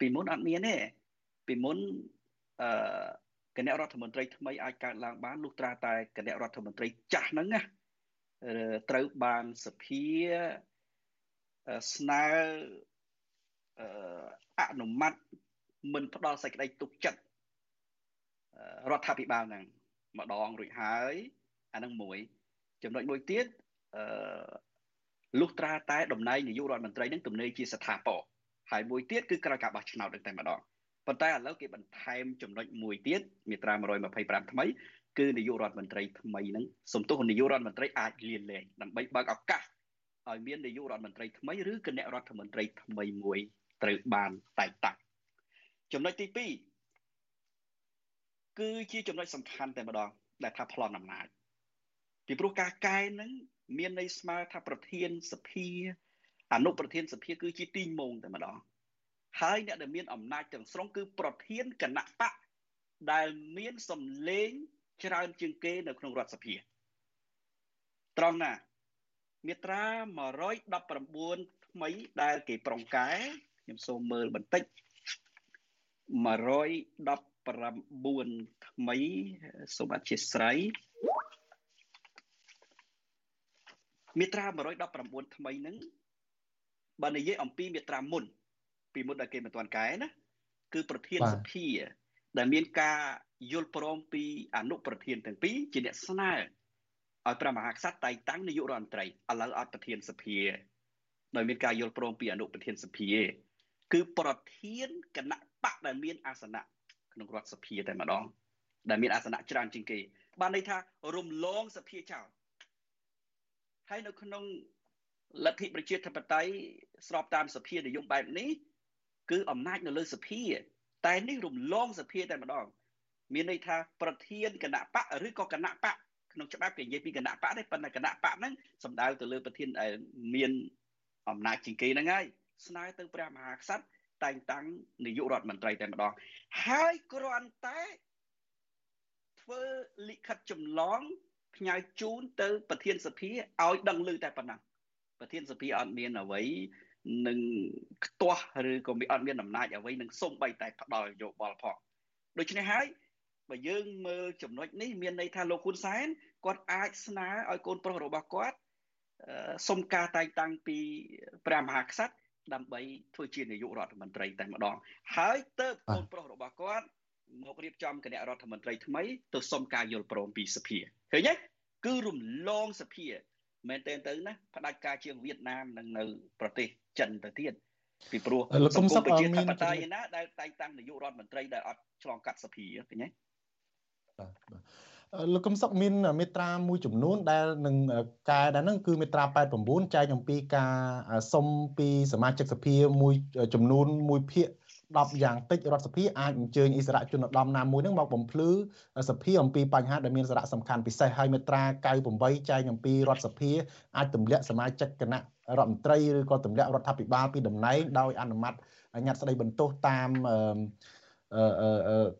ពីមុនអត់មានទេពីមុនអឺគណៈរដ្ឋមន្ត្រីថ្មីអាចកើតឡើងបានលុះត្រាតែគណៈរដ្ឋមន្ត្រីចាស់ហ្នឹងណាត្រូវបានសភាស្នើអនុម័តមិនផ្ដល់សេចក្តីទុកចិត្តរដ្ឋាភិបាលហ្នឹង ម្ដងរួចហើយអានឹងមួយចំណុចមួយទៀតអឺលុះត្រាតែតំណែងនាយករដ្ឋមន្ត្រីនឹងទំនេរជាស្ថាពរហើយមួយទៀតគឺក្រោយការបោះឆ្នោតតែម្ដងប៉ុន្តែឥឡូវគេបន្ថែមចំណុចមួយទៀតមាត្រា125ថ្មីគឺនាយករដ្ឋមន្ត្រីថ្មីនឹងសំទោសនាយករដ្ឋមន្ត្រីអាចលៀនលែងដើម្បីបើកឱកាសឲ្យមាននាយករដ្ឋមន្ត្រីថ្មីឬគណៈរដ្ឋមន្ត្រីថ្មីមួយត្រូវបានតែងតាំងចំណុចទី2 គឺជាចំណុចសំខាន់តែម្ដងដែលថាប្លន់អំណាចពីព្រោះការកែនឹងមានន័យស្មើថាប្រធានសភាអនុប្រធានសភាគឺជាទីងមងតែម្ដងហើយអ្នកដែលមានអំណាចទាំងស្រុងគឺប្រធានគណៈបកដែលមានសម្លេងច្រើនជាងគេនៅក្នុងរដ្ឋសភាត្រង់ណាមាត្រា119ថ្មីដែលគេប្រងកែខ្ញុំសូមមើលបន្តិច110 9ថ្មីសូមអធិស្ឋានមាត្រា119ថ្មីហ្នឹងបើនិយាយអំពីមាត្រាមុន ពីមុនដែលគេមិនទាន់កែណាគឺប្រធានសភាដែលមានការយល់ព្រមពីអនុប្រធានទាំងពីរជាអ្នកស្នើឲ្យព្រះមហាក្សត្រតែងតាំងនាយករដ្ឋមន្ត្រីឥឡូវអត់ប្រធានសភាដោយមានការយល់ព្រមពីអនុប្រធានសភាគឺប្រធានគណៈបកដែលមានអាសនៈ ក្នុងរដ្ឋសភាតែម្ដងដែលមានអាសនៈច្រើនជាងគេ បានន័យថារំលងសភាចោលហើយនៅក្នុងលទ្ធិប្រជាធិបតេយ្យស្របតាមសភានិយមបែបនេះគឺអំណាចនៅលើសភា តែនេះរំលងសភាតែម្ដង មានន័យថាប្រធានគណៈបកឬក៏គណៈបកក្នុងច្បាប់គេនិយាយពីគណៈបកទេប៉ុន្តែគណៈបកហ្នឹងសំដៅទៅលើប្រធានដែលមានអំណាចជាងគេហ្នឹងហើយស្នើទៅព្រះមហាក្សត្រ តែងតាំងនាយករដ្ឋមន្ត្រីតែម្ដងហើយគ្រាន់តែធ្វើលិខិតចម្លងផ្ញើជូនទៅប្រធានសភាឲ្យដឹងឮតែប៉ុណ្ណឹងប្រធានសភាអត់មានអ្វីនឹងខ្ទាស់ឬក៏មានអត់មានអំណាចអ្វីនឹងសុំបីតែផ្ដល់យោបល់ផងដូច្នេះហើយបើយើងមើលចំណុចនេះមានន័យថាលោកហ៊ុនសែនគាត់អាចស្នើឲ្យកូនប្រុសរបស់គាត់សុំការតែងតាំងពីព្រះមហាក្សត្រ ដើម្បីធ្វើជានាយករដ្ឋមន្ត្រីតែម្ដង ហើយទៅកូនប្រុសរបស់គាត់មករៀបចំគណៈរដ្ឋមន្ត្រីថ្មីទៅសុំការយល់ព្រមពីសភាឃើញទេគឺរំលងសភាមែនតើទៅណាផ្ដាច់ការជាងវៀតណាមនិងនៅប្រទេសចិនទៅទៀតពីព្រោះសង្គមប្រជាធិបតេយ្យណាដែលតែងតាំងនាយករដ្ឋមន្ត្រីដែលអត់ឆ្លងកាត់សភាឃើញទេបាទ លោកកំសុកមានមេត្រាមួយចំនួនដែលនឹងកែដែលហ្នឹងគឺមេត្រា89ចែកអំពីការសុំពីសមាជិកសភាមួយចំនួនមួយភាគ10យ៉ាងតិចរដ្ឋសភាអាចអញ្ជើញអិសរាជជនឧត្តមណាមួយនឹងមកបំភ្លឺសភាអំពីបញ្ហាដែលមានសារៈសំខាន់ពិសេសហើយមេត្រា98ចែងអំពីរដ្ឋសភាអាចទម្លាក់សមាជិកគណៈរដ្ឋមន្ត្រីឬក៏ទម្លាក់រដ្ឋាភិបាលពីតំណែងដោយអនុម័តញត្តិស្ដីបន្ទោសតាម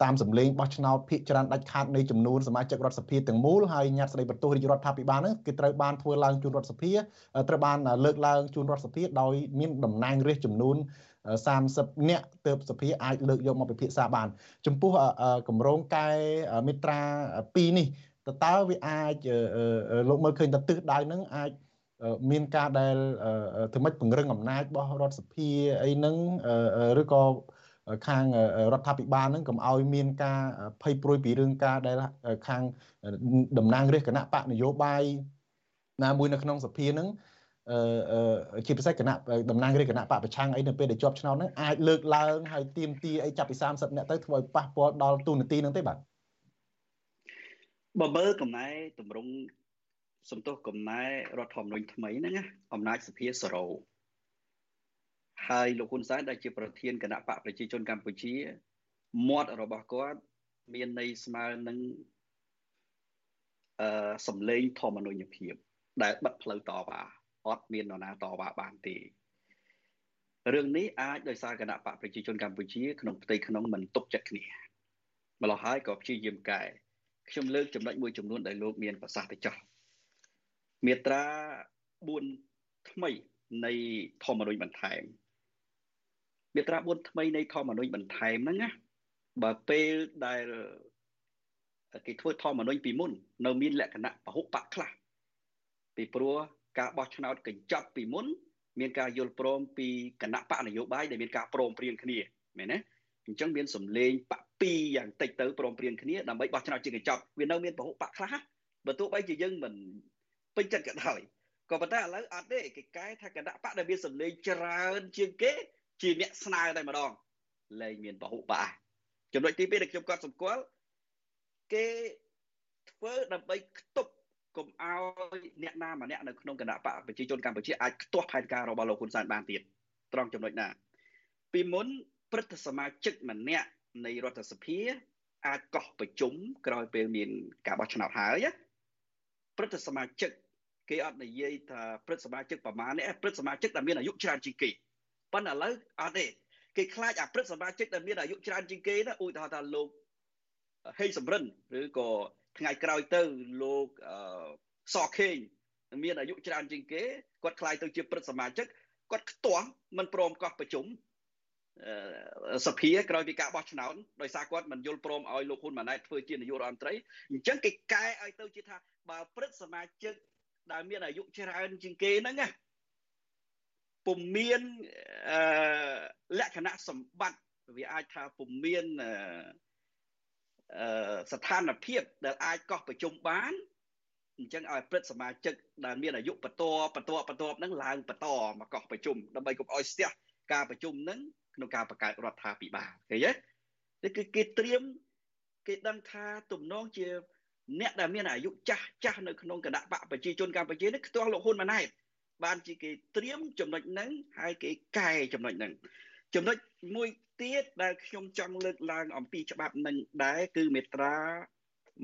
តាមសម្លេងបោះឆ្នោតភាគច្រើនដាច់ខាតនៃចំនួនសមាជិករដ្ឋសភាទាំងមូលហើយញត្តិស្ដីបន្ទោសរាជរដ្ឋាភិបាលនោះគឺត្រូវបានធ្វើឡើងជូនរដ្ឋសភាត្រូវបានលើកឡើងជូនរដ្ឋសភាដោយមានតំណែងរាជចំនួន30នាក់ទើបសភាអាចលើកយកមកពិភាក្សាបាន ចំពោះគម្រោងកែមេត្រា2នេះតើតើវាអាចលោកមើលឃើញតើទិសដៅនឹងអាចមានការដែលធ្វើម៉េចពង្រឹងអំណាចរបស់រដ្ឋសភាអីហ្នឹងឬក៏ ខាងរដ្ឋាភិបាលហ្នឹងកុំឲ្យមានការភ័យព្រួយពីរឿងការដែលខាងតំណាងរាជគណៈបកនយោបាយណាមួយនៅក្នុងសភាហ្នឹងអឺជាពិសេសគណៈតំណាងរាជគណៈបកប្រឆាំងអីនៅពេលដែលជាប់ឆ្នោតហ្នឹងអាចលើកឡើងហើយទៀមទីអីចាប់ពី30នាក់ទៅធ្វើឲ្យប៉ះពាល់ដល់ទូនាទីហ្នឹងទេបាទបើមើលកំណែតម្រង់សំទោសកំណែរដ្ឋធម្មនុញ្ញថ្មីហ្នឹងណាអំណាចសភាសរោ ហើយលោកហ៊ុនសែនដែលជាប្រធានគណៈបកប្រជាជនកម្ពុជាមាត់របស់គាត់មានន័យស្មើនឹងអឺសម្លេងធម្មនុញ្ញភាព ដែលបិទផ្លូវតវ៉ាអត់មាននរណាតវ៉ាបានទេរឿងនេះអាចដោយសារគណៈបកប្រជាជនកម្ពុជាក្នុងផ្ទៃក្នុងមិនទុកចិត្តគ្នាម្ល៉េះហើយក៏ព្យាយាមកែខ្ញុំលើកចំណុចមួយចំនួនដែលលោកមានប្រសាសន៍ទៅចោះមាត្រា4ថ្មីនៃធម្មនុញ្ញបន្ថែម មាត្រា4ថ្មីនៃធម្មនុញ្ញបន្ថែមហ្នឹងណាបើពេលដែលគេធ្វើធម្មនុញ្ញពីមុន នៅមានលក្ខណៈពហុបកខ្លះពីព្រោះការបោះឆ្នោតកញ្ចប់ពីមុន មានការយល់ព្រមពីគណៈបកនយោបាយដែលមានការព្រមព្រៀងគ្នាមែនទេអញ្ចឹងមានសម្លេងបក2យ៉ាងតិចទៅព្រមព្រៀងគ្នាដើម្បីបោះឆ្នោតជាកញ្ចប់វានៅមានពហុបកខ្លះបើទោះបីជាយើងមិនពេញចិត្តក៏ដោយក៏ប៉ុន្តែឥឡូវអត់ទេគេកែថាគណៈបកដែលមានសម្លេងច្រើនជាងគេ ជាអ្នកស្នើតែម្ដងលែងមានពហុបកចំណុចទី2ដែលខ្ញុំគាត់សម្គាល់គេធ្វើដើម្បីខ្ទប់កុំឲ្យអ្នកណាម្នាក់នៅក្នុងគណៈបកប្រជាជនកម្ពុជាអាចខ្ទាស់ផែនការរបស់លោកហ៊ុនសែនបានទៀតត្រង់ចំណុចណាពីមុនព្រឹទ្ធសមាជិកម្នាក់នៃរដ្ឋសភាអាចកោះប្រជុំក្រោយពេលមានការបោះឆ្នោតហើយព្រឹទ្ធសមាជិកគេអត់និយាយថាព្រឹទ្ធសមាជិកប្រមាណនេះព្រឹទ្ធសមាជិកដែលមានអាយុច្រើនជាងគេ ប៉ុន្តែឥឡូវអត់ទេគេខ្លាចអាព្រឹទ្ធសមាជិកដែលមានអាយុច្រើនជាងគេណាឧទាហរណ៍ថាលោកហេងសំរិនឬក៏ថ្ងៃក្រោយទៅលោកសខេងមានអាយុច្រើនជាងគេគាត់ខ្លាយទៅជាព្រឹទ្ធសមាជិកគាត់ខ្ទាស់មិនព្រមកោះប្រជុំសភាក្រោយពីការបោះឆ្នោតដោយសារគាត់មិនយល់ព្រមឲ្យលោកហ៊ុនម៉ាណែតធ្វើជានាយករដ្ឋមន្ត្រីអញ្ចឹងគេកែឲ្យទៅជាថាបើព្រឹទ្ធសមាជិកដែលមានអាយុច្រើនជាងគេហ្នឹងណា ពុំមានលក្ខណៈសម្បត្តិវាអាចថាពុំមានស្ថានភាពដែលអាចកោះប្រជុំបានអញ្ចឹងឲ្យព្រឹទ្ធសមាជិកដែលមានអាយុបន្តបន្តបន្តហ្នឹងឡើងបន្តមកកោះប្រជុំដើម្បីកុំឲ្យស្ទះការប្រជុំហ្នឹងក្នុងការបង្កើតរដ្ឋាភិបាលឃើញទេនេះគឺគេត្រៀមគេដឹងថាទំនងជា អ្នកដែលមានអាយុចាស់ចាស់នៅក្នុងគណៈបកប្រជាជនកម្ពុជានេះខ្ទាស់លោកហ៊ុនម៉ាណែត បានជាគេត្រៀមចំណុចហ្នឹងហើយគេកែចំណុចហ្នឹងចំណុចមួយទៀតដែលខ្ញុំចង់លើកឡើងអំពីច្បាប់នឹងដែរគឺមេត្រា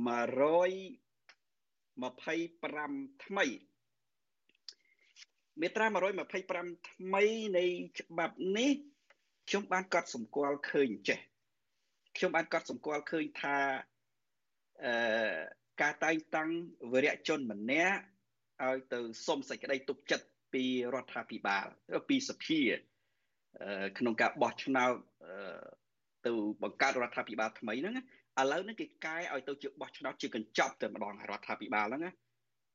125ថ្មីមេត្រា125ថ្មីនៃច្បាប់នេះខ្ញុំបានកត់សម្គាល់ឃើញចេះខ្ញុំបានកត់សម្គាល់ឃើញថាអឺការតែងតាំងវរៈជនម្នាក់ ឲ្យទៅសុំសេចក្តីទុកចិត្តពីរដ្ឋាភិបាលពីសភាក្នុងការបោះឆ្នោតទៅបង្កើតរដ្ឋាភិបាលថ្មីហ្នឹងឥឡូវនេះគេកែឲ្យទៅជាបោះឆ្នោតជាកញ្ចប់តែម្ដងរដ្ឋាភិបាលហ្នឹងណា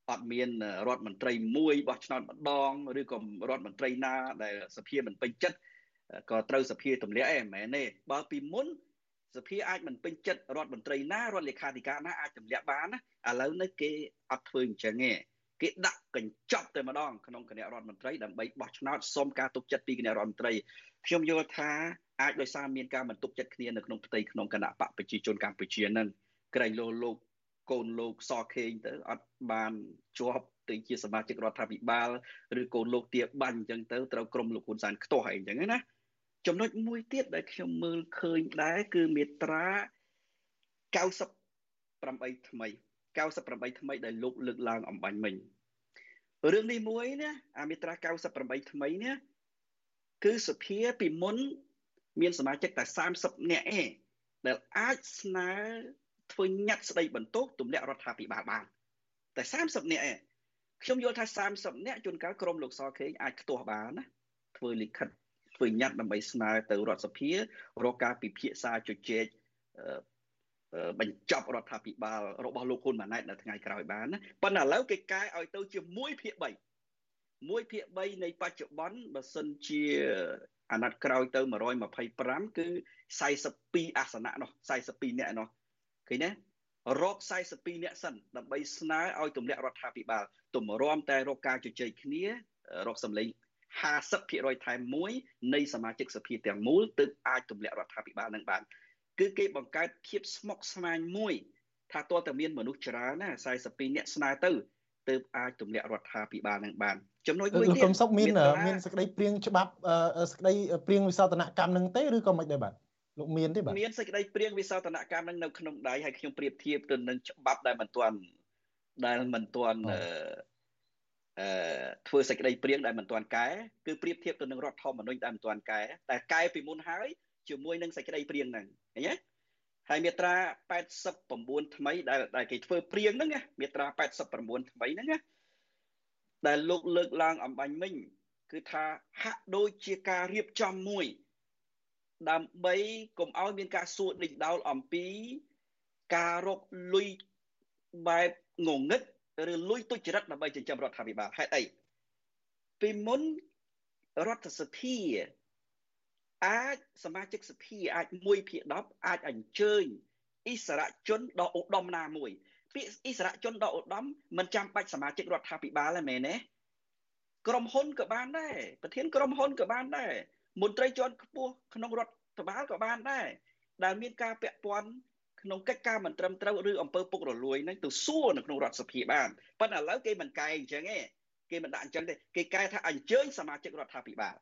អត់មានរដ្ឋមន្ត្រីមួយបោះឆ្នោតម្ដងឬក៏រដ្ឋមន្ត្រីណាដែលសភាមិនពេញចិត្តក៏ត្រូវសភាទម្លាក់ឯងមិនមែនទេបើពីមុនសភាអាចមិនពេញចិត្តរដ្ឋមន្ត្រីណារដ្ឋលេខាធិការណាអាចទម្លាក់បានណាឥឡូវនេះគេអត់ធ្វើអញ្ចឹងទេ គេដាក់កញ្ចប់តែម្ដងក្នុងគណៈរដ្ឋមន្ត្រីដើម្បីបោះឆ្នោតសុំការទុកចិត្តពីគណៈរដ្ឋមន្ត្រីខ្ញុំយល់ថាអាចដោយសារមានការមិនទុកចិត្តគ្នានៅក្នុងផ្ទៃក្នុងគណៈបកប្រជាជនកម្ពុជានឹងក្រែងលោលោកកូនលោកសខេងទៅអត់បានជាប់ទៅជាសមាជិករដ្ឋាភិបាលឬកូនលោកទាបាញ់អញ្ចឹងទៅត្រូវក្រុមលោកហ៊ុនសែនខ្ទាស់អីអញ្ចឹងណាចំណុចមួយទៀតដែលខ្ញុំមើលឃើញដែរគឺមាត្រា98ថ្មី 98ថ្មីដែលលោកលើកឡើងអំបញ្ញមិញរឿងនេះមួយណាអាមាត្រា98ថ្មីនេះគឺសភាពីមុន មានសមាជិកតែ30នាក់ឯងដែលអាចស្នើធ្វើញត្តិស្ដីបន្ទោសទម្លាក់រដ្ឋាភិបាលបានតែ30នាក់ឯងខ្ញុំយល់ថា30នាក់ជួនកាលក្រុមលោកសខេងអាចខ្ទាស់បានណាធ្វើលិខិតធ្វើញត្តិដើម្បីស្នើទៅរដ្ឋសភារកការពិភាក្សាជជែក បញ្ចប់រដ្ឋាភិបាលរបស់លោកហ៊ុនម៉ាណែតនៅថ្ងៃក្រោយបានណាប៉ុន្តែឥឡូវគេកែឲ្យទៅជា1ភាគ3 1ភាគ3នៃបច្ចុប្បន្នបើសិនជាអាណត្តិក្រោយទៅ125គឺ42អាសនៈនោះ42នាក់នោះឃើញទេរក42នាក់សិនដើម្បីស្នើឲ្យទម្លាក់រដ្ឋាភិបាលទម្រាំតែរកការជជែកគ្នារកសម្លេង50%ថែមមួយនៃសមាជិកសភាទាំងមូលទើបអាចទម្លាក់រដ្ឋាភិបាលនឹងបាន គឺគេបង្កើតភាពស្មុគស្មាញមួយថាតើតើមានមនុស្សច្រើនណា42នាក់ស្នើទៅទើបអាចទម្លាក់រដ្ឋាភិបាលនឹងបានចំណុចមួយទៀតលោកកំសុកមានមានសេចក្តីព្រៀងច្បាប់សេចក្តីព្រៀងវិសោធនកម្មនឹងទេឬក៏មិនដែរបាទលោកមានទេបាទមានសេចក្តីព្រៀងវិសោធនកម្មនឹងនៅក្នុងដៃហើយខ្ញុំប្រៀបធៀបទៅនឹងច្បាប់ដែលមិនទាន់ដែលមិនទាន់អឺអឺធ្វើសេចក្តីព្រៀងដែលមិនទាន់កែគឺប្រៀបធៀបទៅនឹងរដ្ឋធម្មនុញ្ញដែលមិនទាន់កែតែកែពីមុនហើយជាមួយនឹងសេចក្តីព្រៀងហ្នឹង ឃើញទេហើយមាត្រា89ថ្មីដែលដែលគេធ្វើព្រៀងហ្នឹងមាត្រា89ថ្មីហ្នឹងណាដែលលោកលើកឡើងអំបញ្ញមិញគឺថាហាក់ដូចជាការរៀបចំមួយ ដើម្បីកុំឲ្យមានការសួរដេញដោលអំពី ការរកលុយបែបងងឹតឬលុយទុច្ចរិតដើម្បីចិញ្ចឹមរដ្ឋាភិបាលហេតុអីពីមុនរដ្ឋសភា អាចសមាជិកសភាអាច1ភាគ10អាចអញ្ជើញអិសរាជជនដ៏ឧត្តមណាមួយពាក្យអិសរាជជនដ៏ឧត្តមមិនចាំបាច់សមាជិករដ្ឋាភិបាលទេមែនទេក្រុមហ៊ុនក៏បានដែរប្រធានក្រុមហ៊ុនក៏បានដែរមន្ត្រីជាន់ខ្ពស់ក្នុងរដ្ឋបាលក៏បានដែរដែលមានការពាក់ព័ន្ធក្នុងកិច្ចការមិនត្រឹមត្រូវឬអំពើពុករលួយហ្នឹងទៅសួរនៅក្នុងរដ្ឋសភាបានប៉ុន្តែឥឡូវគេមិនកែអញ្ចឹងទេគេមិនដាក់អញ្ចឹងទេគេកែថាអញ្ជើញសមាជិករដ្ឋាភិបាល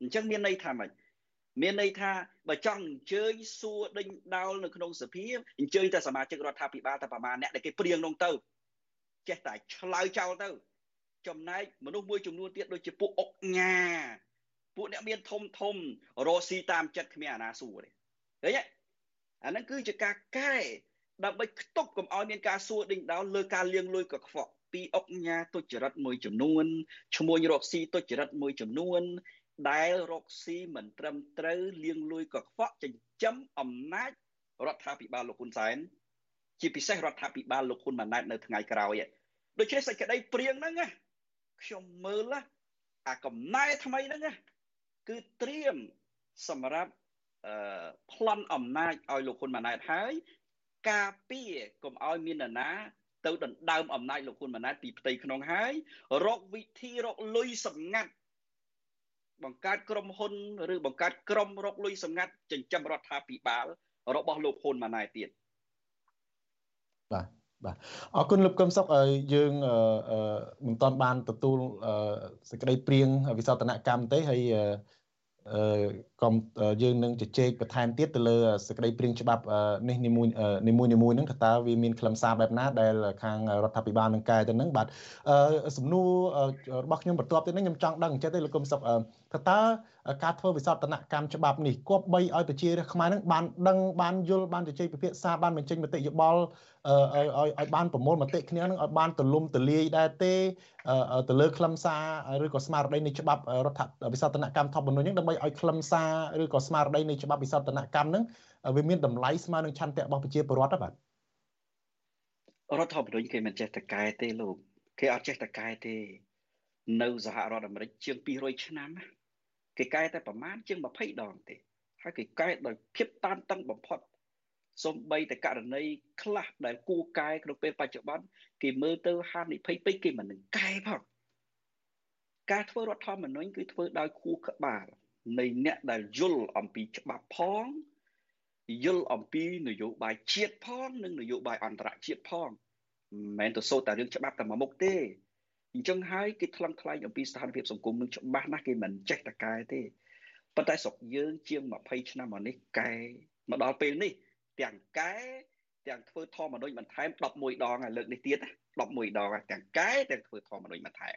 អញ្ចឹងមានន័យថាម៉េច មានន័យថាបើចង់អញ្ជើញសួរដេញដោលនៅក្នុងសភាអញ្ជើញតែសមាជិករដ្ឋាភិបាលតែប្រមាណអ្នកដែលគេព្រៀងនោះទៅចេះតែឆ្លើយចោលទៅ ចំណែកមនុស្សមួយចំនួនទៀតដូចជាពួកអុកញ៉ាពួកអ្នកមានធំធំរស់ស៊ីតាមចិត្តគ្មានអាណាសួរទេឃើញទេអាហ្នឹងគឺជាការកែដើម្បីខ្ទប់កុំឲ្យមានការសួរដេញដោលលើការលៀងលួយកខ្វក់ពីអុកញ៉ាទុច្ចរិតមួយចំនួនឈ្មោះរកស៊ីទុច្ចរិតមួយចំនួន ដែលរកស៊ីមិនត្រឹមត្រូវលៀងលួយកខ្វក់ចិញ្ចឹមអំណាចរដ្ឋាភិបាលលោកហ៊ុនសែនជាពិសេសរដ្ឋាភិបាលលោកហ៊ុនម៉ាណែតនៅថ្ងៃក្រោយដូច្នេះសេចក្តីព្រៀងហ្នឹងខ្ញុំមើលអាកំណែថ្មីហ្នឹងគឺត្រៀមសម្រាប់អឺប្លន់អំណាចឲ្យលោកហ៊ុនម៉ាណែតហើយការពារកុំឲ្យមាននរណាទៅដណ្ដើមអំណាចលោកហ៊ុនម៉ាណែតពីផ្ទៃក្នុងហើយរកវិធីរកលុយសម្ងាត់ បង្កើតក្រុមហ៊ុនឬបង្កើតក្រុមរកលុយសម្ងាត់ចិញ្ចឹមរដ្ឋាភិបាលរបស់លោកហ៊ុនម៉ាណែតទៀតបាទបាទអរគុណលោកកឹមសុខយើងមិនទាន់បានទទួលសេចក្តីព្រៀងវិសោធនកម្មទេហើយ កុំយើងនឹងជជែកបន្ថែមទៀតទៅលើសេចក្តីព្រៀងច្បាប់នេះនីមួយនីមួយនីមួយហ្នឹងថាតើវាមានខ្លឹមសារបែបណាដែលខាងរដ្ឋាភិបាលនឹងកែទៅហ្នឹងបាទសំណួររបស់ខ្ញុំបន្ទាប់ទៀតហ្នឹងខ្ញុំចង់ដឹងចេះទេលោកកុំសុកថាតើការធ្វើវិសោធនកម្មច្បាប់នេះគប្បីឲ្យប្រជារាស្ត្រខ្មែរហ្នឹងបានដឹងបានយល់បានជជែកពិភាក្សាបានបញ្ចេញមតិយោបល់ឲ្យឲ្យបានប្រមូលមតិគ្នានឹងឲ្យបានទលំទលាយដែរទេទៅលើខ្លឹមសារឬក៏ស្មារតីនៃច្បាប់រដ្ឋវិសោធនកម្មធម្មនុញ្ញហ្នឹងដើម្បីឲ្យខ្លឹមសារឬក៏ស្មារតីនៃច្បាប់វិសោធនកម្មហ្នឹងវាមានតម្លៃស្មើនឹងឆន្ទៈរបស់ប្រជាពលរដ្ឋបាទរដ្ឋធម្មនុញ្ញគេមិនចេះតកែទេលោកគេអត់ចេះតកែទេនៅសហរដ្ឋអាមេរិកជាង200ឆ្នាំគេកែតែប្រមាណជាង20ដងទេហើយគេកែដោយភាពតានតឹងបំផុតសំបីតែករណីខ្លះដែលគួរកែក្នុងពេលបច្ចុប្បន្នគេមើលទៅហានិភ័យពេកគេមិននឹងកែផងការធ្វើរដ្ឋធម្មនុញ្ញគឺធ្វើដោយខួរក្បាល នៃអ្នកដែលយល់អំពីច្បាប់ផងយល់អំពីនយោបាយជាតិផងនិងនយោបាយអន្តរជាតិផងមិនមែនទៅសូត្រតែរឿងច្បាប់តែមួយមុខទេអញ្ចឹងហើយគេថ្លឹងថ្លែងអំពីស្ថានភាពសង្គមនឹងច្បាស់ណាស់គេមិនចេះតកែទេប៉ុន្តែស្រុកយើងជាង20ឆ្នាំមកនេះកែមកដល់ពេលនេះ ទាំងកែទាំងធ្វើធម្មនុញ្ញបន្ថែម11ដងហើយលើកនេះទៀត11ដងទាំងកែទាំងធ្វើធម្មនុញ្ញបន្ថែម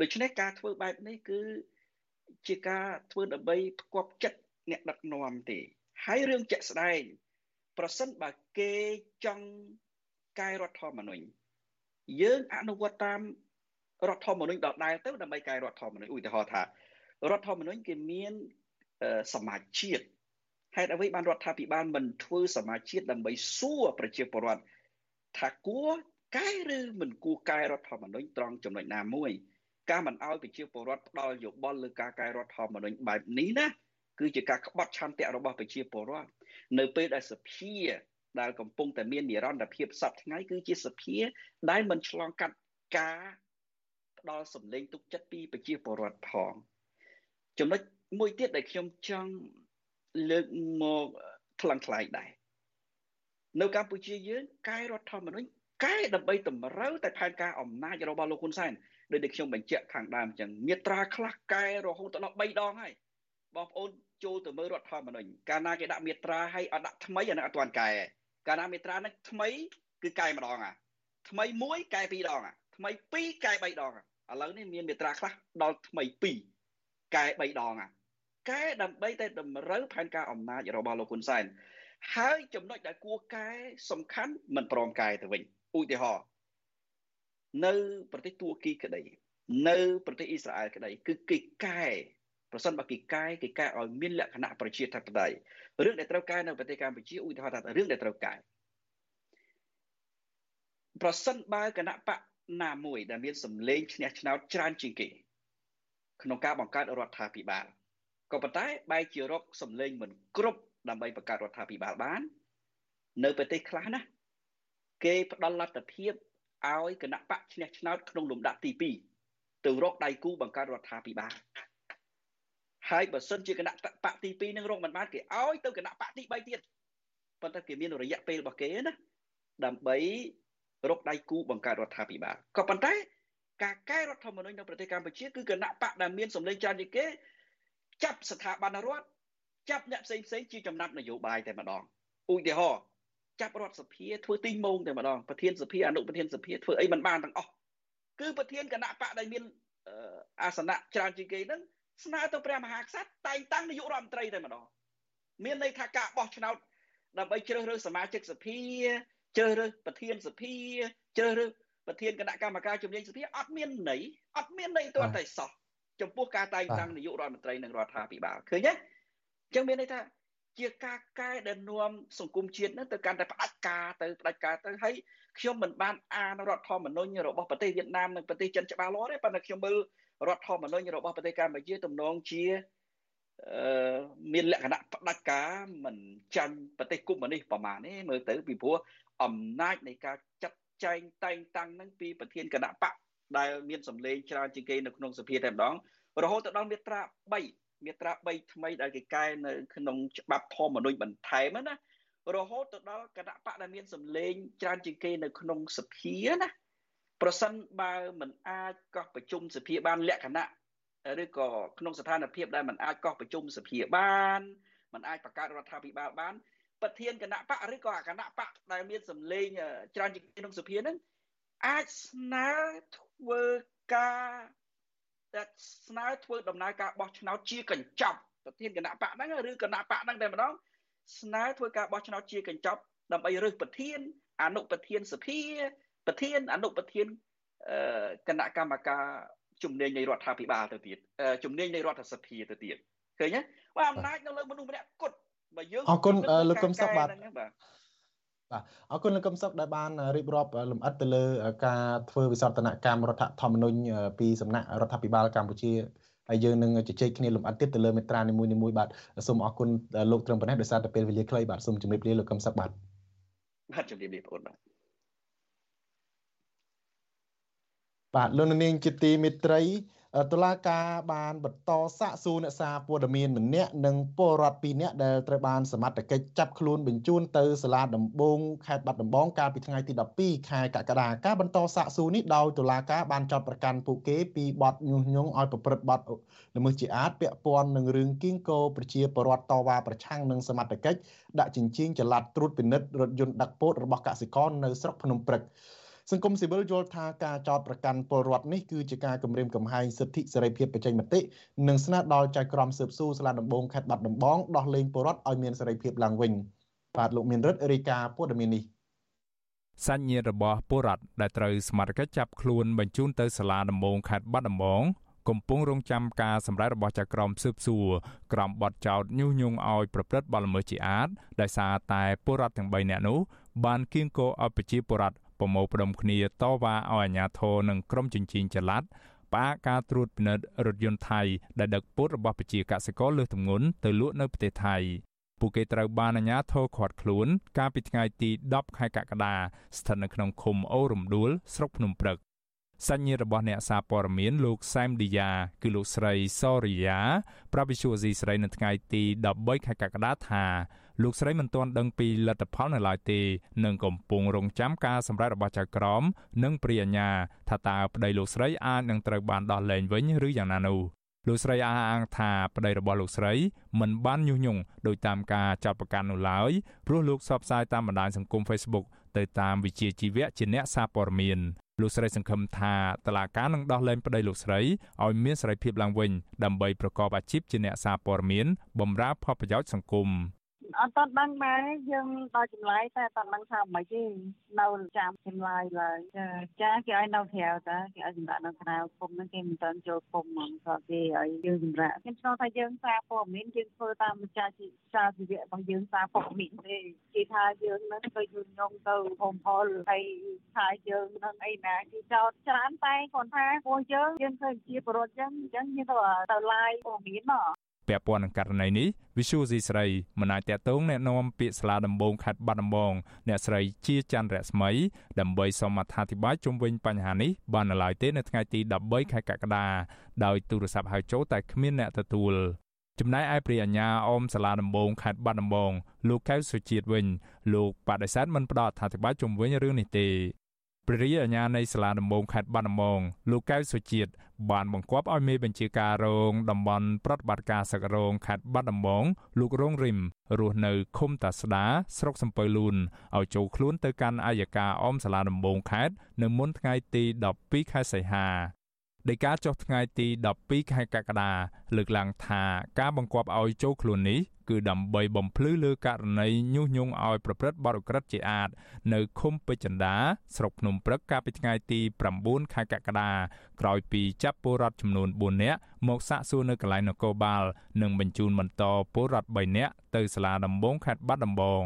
ដូច្នេះការធ្វើបែបនេះគឺ ជាការធ្វើដើម្បីផ្គប់ចិត្តអ្នកដឹកនាំទេហើយរឿងជាក់ស្ដែងប្រសិនបើគេចង់កែរដ្ឋធម្មនុញ្ញយើងអនុវត្តតាមរដ្ឋធម្មនុញ្ញដដែលទៅដើម្បីកែរដ្ឋធម្មនុញ្ញឧទាហរណ៍ថារដ្ឋធម្មនុញ្ញគេមានសមាជជាតិហេតុអ្វីបានរដ្ឋាភិបាលមិនធ្វើសមាជជាតិដើម្បីសួរប្រជាពលរដ្ឋថាគួរកែឬមិនគួរកែរដ្ឋធម្មនុញ្ញត្រង់ចំណុចណាមួយកា រមិនអោយប្រជាពលរដ្ឋផ្ដល់យោបល់លើការកែរដ្ឋធម្មនុញ្ញបែបនេះណាគឺជាការក្បត់ឆន្ទៈរបស់ប្រជាពលរដ្ឋនៅពេលដែលសភាដែលកំពុងតែមាននិរន្តរភាពសប្តាហ៍ថ្ងៃគឺជាសភាដែលមិនឆ្លងកាត់ការផ្ដល់សម្លេងទុកចិត្តពីប្រជាពលរដ្ឋផងចំណុចមួយទៀតដែលខ្ញុំចង់លើកមកថ្លឹងថ្លែងដែរនៅកម្ពុជាយើងកែរដ្ឋធម្មនុញ្ញកែដើម្បីតម្រូវតែផែនការអំណាចរបស់លោកហ៊ុនសែន ដោយដែលខ្ញុំបញ្ជាក់ខាងដើមអញ្ចឹងមាត្រាខ្លះកែរហូតដល់3ដងហើយបងប្អូនចូលទៅមើលរដ្ឋធម្មនុញ្ញកាលណាគេដាក់មាត្រាឲ្យអត់ដាក់ថ្មីអានោះអត់ទាន់កែកាលណាមាត្រាហ្នឹងថ្មីគឺកែម្ដងអាថ្មី1កែ2ដងអាថ្មី2កែ3ដងអាឥឡូវនេះមានមាត្រាខ្លះដល់ថ្មី2កែ3ដងអាកែដើម្បីតែតម្រូវផែនការអំណាចរបស់លោកហ៊ុនសែនហើយចំណុចដែលគួរកែសំខាន់មិនព្រមកែទៅវិញឧទាហរណ៍ នៅប្រទេសទួរគីក្តី នៅប្រទេសអ៊ីស្រាអែលក្តីគឺគេកែប្រសិនបើគេកែគេកែឲ្យមានលក្ខណៈប្រជាធិបតេយ្យរឿងដែលត្រូវកែនៅប្រទេសកម្ពុជាឧទាហរណ៍ថារឿងដែលត្រូវកែប្រសិនបើគណៈបកណាមួយដែលមានសម្លេងឈ្នះឆ្នោតច្រើនជាងគេ ក្នុងការបង្កើតរដ្ឋាភិបាលក៏ប៉ុន្តែបែរជារកសម្លេងមិនគ្រប់ដើម្បីបង្កើតរដ្ឋាភិបាលបាន នៅប្រទេសខ្លះណាគេផ្ដល់លទ្ធភាព ឲ្យគណៈបកឈ្នះឆ្នោតក្នុងលំដាប់ទី2ទៅរកដៃគូបង្កើតរដ្ឋាភិបាលហើយបើសិនជាគណៈបកទី2នឹងរកមិនបានគេឲ្យទៅគណៈបកទី3ទៀតប៉ុន្តែគេមានរយៈពេលរបស់គេណាដើម្បីរកដៃគូបង្កើតរដ្ឋាភិបាលក៏ប៉ុន្តែការកែរដ្ឋធម្មនុញ្ញនៅប្រទេសកម្ពុជាគឺគណៈបកដែលមានសម្លេងច្រើនជាងគេចាប់ស្ថាប័នរដ្ឋចាប់អ្នកផ្សេងផ្សេងជាចំណាត់នយោបាយតែម្ដងឧទាហរណ៍ ចាប់រដ្ឋសភាធ្វើទីងមងតែម្ដងប្រធានសភាអនុប្រធានសភាធ្វើអីមិនបានទាំងអស់គឺប្រធានគណៈបកដែលមានអាសនៈច្រើនជាងគេហ្នឹងស្នើទៅព្រះមហាក្សត្រតែងតាំងនាយករដ្ឋមន្ត្រីតែម្ដងមានន័យថាការបោះឆ្នោតដើម្បីជ្រើសរើសសមាជិកសភាជ្រើសរើសប្រធានសភាជ្រើសរើសប្រធានគណៈកម្មការជំនាញសភាអត់មានន័យអត់មានន័យទាល់តែសោះចំពោះការតែងតាំងនាយករដ្ឋមន្ត្រីនិងរដ្ឋាភិបាលឃើញទេអញ្ចឹងមានន័យថា ជាការកែដែលនាំសង្គមជាតិនឹងទៅកាន់តែផ្ដាច់ការទៅផ្ដាច់ការទៅហើយខ្ញុំមិនបានអានរដ្ឋធម្មនុញ្ញរបស់ប្រទេសវៀតណាមនិងប្រទេសចិនច្បាស់លាស់ទេប៉ុន្តែខ្ញុំមើលរដ្ឋធម្មនុញ្ញរបស់ប្រទេសកម្ពុជាទំនងជាអឺមានលក្ខណៈផ្ដាច់ការមិនចាញ់ប្រទេសកុម្មុយនីសប្រមាណទេមើលទៅពីព្រោះអំណាចនៃការចាត់ចែងតែងតាំងនឹងពីប្រធានគណៈបកដែលមានសម្លេងច្រើនជាងគេនៅក្នុងសភាតែម្ដងរហូតទៅដល់មាត្រា3 មាត្រា3ថ្មីដែលគេកែនៅក្នុងច្បាប់ធម្មនុញ្ញបន្ថែមណារហូតទៅដល់គណៈបកដែលមានសម្លេងច្រើនជាងគេនៅក្នុងសភាណាប្រសិនបើមិនអាចកោះប្រជុំសភាបានលក្ខណៈឬក៏ក្នុងស្ថានភាពដែលមិនអាចកោះប្រជុំសភាបានមិនអាចបង្កើតរដ្ឋាភិបាលបានប្រធានគណៈបកឬក៏គណៈបកដែលមានសម្លេងច្រើនជាងក្នុងសភាហ្នឹងអាចស្នើធ្វើការ តែស្នើធ្វើដំណើរការបោះឆ្នោតជាកញ្ចប់ប្រធានគណៈបកហ្នឹងឬគណៈបកហ្នឹងតែម្ដងស្នើធ្វើការបោះឆ្នោតជាកញ្ចប់ដើម្បីរើសប្រធាន អនុប្រធានសភាប្រធានអនុប្រធានគណៈកម្មការជំនាញនៃរដ្ឋាភិបាលទៅទៀតជំនាញនៃរដ្ឋសភាទៅទៀតឃើញទេបើអំណាចនៅលើមនុស្សម្នាក់គត់បើយើងអរគុណលោកកឹមសុខបាទ បាទអរគុណលោកកឹមសុខដែលបានរៀបរាប់លម្អិតទៅលើការធ្វើវិសោធនកម្មរដ្ឋធម្មនុញ្ញពីសំណាក់រដ្ឋាភិបាលកម្ពុជាហើយយើងនឹងជជែកគ្នាលម្អិតទៀតទៅលើមេត្រានីមួយៗបាទសូមអរគុណលោកត្រឹមប៉ុណ្ណេះដោយសារតែពេលវេលាខ្លីបាទសូមជម្រាបលាលោកកឹមសុខបាទបាទជម្រាបលាបងប្អូនបាទបាទលោកនាងជាទីមេត្រី តុលាការបានបន្តសាកសួរអ្នកសារព័ត៌មានម្នាក់និងពលរដ្ឋ2នាក់ដែលត្រូវបានសមត្ថកិច្ចចាប់ខ្លួនបញ្ជូនទៅសាលាដំបងខេត្តបាត់ដំបងកាលពីថ្ងៃទី12ខែកក្កដាការបន្តសាកសួរនេះដោយតុលាការបានចាត់ប្រកាន់ពួកគេពីបទញុះញង់ឲ្យប្រព្រឹត្តបទល្មើសជាអាតពាក់ព័ន្ធនឹងរឿងគៀងគោប្រជាពលរដ្ឋតវ៉ាប្រឆាំងនឹងសមត្ថកិច្ចដាក់ចិញ្ចៀងចល័តត្រួតពិនិត្យរថយន្តដឹកពោតរបស់កសិករនៅស្រុកភ្នំព្រឹក សង្គមស៊ីវិលយល់ថាការចោតប្រកាន់ពលរដ្ឋនេះគឺជាការគំរាមកំហែងសិទ្ធិសេរីភាពបញ្ចេញមតិនិងស្នើដល់ចៅក្រមស៊ើបសួរសាលាដំបងខេត្តបាត់ដំបងដោះលែងពលរដ្ឋឲ្យមានសេរីភាពឡើងវិញបាទលោកមានរិទ្ធរាយការណ៍ព័ត៌មាននេះសញ្ញារបស់ពលរដ្ឋដែលត្រូវសមាជិកចាប់ខ្លួនបញ្ជូនទៅសាលាដំបងខេត្តបាត់ដំបងកំពុងរងចាំការសម្រេចរបស់ចៅក្រមស៊ើបសួរក្រមបទចោតញុះញង់ឲ្យប្រព្រឹត្តបទល្មើសជាអាតដោយសារតែពលរដ្ឋទាំង3នាក់នោះបានគៀងគរឲ្យប្រជាពលរដ្ឋ ប្រមូលផ្ដុំគ្នាតវ៉ាឲ្យអាជ្ញាធរនិងក្រុមជញ្ជីងចល័តផ្អាកការត្រួតពិនិត្យរថយន្តថៃដែលដឹកពោតរបស់ប្រជាកសិករលើសទម្ងន់ទៅលក់នៅប្រទេសថៃពួកគេត្រូវបានអាជ្ញាធរឃាត់ខ្លួន កាលពីថ្ងៃទី10ខែកក្កដាស្ថិតនៅក្នុងឃុំអូរំដួលស្រុកភ្នំព្រឹកសញ្ញារបស់អ្នកសារព័ត៌មានលោកសែមឌីយ៉ាគឺលោកស្រីសរិយា ប្រាប់វិសុវស៊ីស្រីនៅថ្ងៃទី13ខែកក្កដាថា លោកស្រីមិនទាន់ដឹងពីលទ្ធផលនៅឡើយទេនិងកំពុងរងចាំការសម្រេចរបស់ចៅក្រម និងព្រាអាញាថាតើប្តីលោកស្រីអាចនឹងត្រូវបានដោះលែងវិញឬយ៉ាងណានោះលោកស្រីអះអាងថាប្តីរបស់លោកស្រីមិនបានញុះញង់ដោយតាមការចាត់ប្រកាន់នោះឡើយព្រោះលោកសបផ្សាយតាមបណ្ដាញសង្គម Facebook ទៅតាមវិជាជីវៈជាអ្នកសារព័ត៌មានលោកស្រីសង្ឃឹមថាតឡាការនឹងដោះលែងប្តីលោកស្រីឲ្យមានសេរីភាពឡើងវិញដើម្បីប្រកបអាជីពជាអ្នកសារព័ត៌មានបម្រើផលប្រយោជន៍សង្គម។ អត់តន់ដឹងដែរយើងដល់ចម្លើយតែអត់តន់ដឹងថាមិនទេនៅចាំចម្លើយឡើយចាគេឲ្យនៅក្រៅតាគេឲ្យសម្រាប់នៅក្រៅគុំហ្នឹងគេមិនតន់ចូលគុំហ្មងក៏គេឲ្យយើងសម្រាប់ខ្ញុំឆ្លងថាយើងសារព័ត៌មានយើងធ្វើតាមម្ចាស់សារជីវៈរបស់យើងសារព័ត៌មានទេគេថាយើងហ្នឹងទៅយល់ញងទៅហុំហលហើយថាយើងនឹងអីណាគេចោតច្រើនតែគាត់ថាពួកយើងយើងឃើញជាបរិវត្តចឹងអញ្ចឹងយើងទៅទៅឡាយព័ត៌មានមក ពាក់ព័ន្ធនឹងករណីនេះ Visual C ស្រីមិនអាចតតងแนะនាំពាក្យស្លាដំបងខេត្តបាត់ដំបងអ្នកស្រីជាច័ន្ទរស្មីដើម្បីសូមអត្ថាធិប្បាយជុំវិញបញ្ហានេះបាននៅឡើយទេនៅថ្ងៃទី13ខែកក្កដាដោយទូរស័ព្ទហៅចូលតែគ្មានអ្នកទទួលចំណែកឯព្រះអញ្ញាអមសាលាដំបងខេត្តបាត់ដំបងលោកកៅសុជាតិវិញលោកបដិសេធមិនផ្ដល់អត្ថាធិប្បាយជុំវិញរឿងនេះទេ ព្រះរាជអាជ្ញានៃសាលាដំបងខេត្តបាត់ដំបងលោកកៅសុជាតិបានបង្គាប់ឲ្យមេបញ្ជាការរងតំបន់ប្រតិបត្តិការសឹករងខេត្តបាត់ដំបងលោករងរិមរស់នៅឃុំតាស្ដាស្រុកសំពៅលូនឲ្យចូលខ្លួនទៅកាន់អាយកាអមសាលាដំបងខេត្តនៅមុនថ្ងៃទី12ខែសីហាដោយការចុះថ្ងៃទី12ខែកក្កដាលើកឡើងថាការបង្គាប់ឲ្យចូលខ្លួននេះ គឺដើម្បីបំភ្លឺលើករណីញុះញង់ឲ្យប្រព្រឹត្តបទឧក្រិដ្ឋជាអាតនៅឃុំពេជ្រចិន្តាស្រុកភ្នំព្រឹកកាលពីថ្ងៃទី9ខែកក្កដាក្រោយពីចាប់ពលរដ្ឋចំនួន4នាក់មកសាកសួរនៅកន្លែងនគរបាល និងបញ្ជូនបន្តពលរដ្ឋ3នាក់ទៅសាលាដំបងខេត្តបាត់ដំបង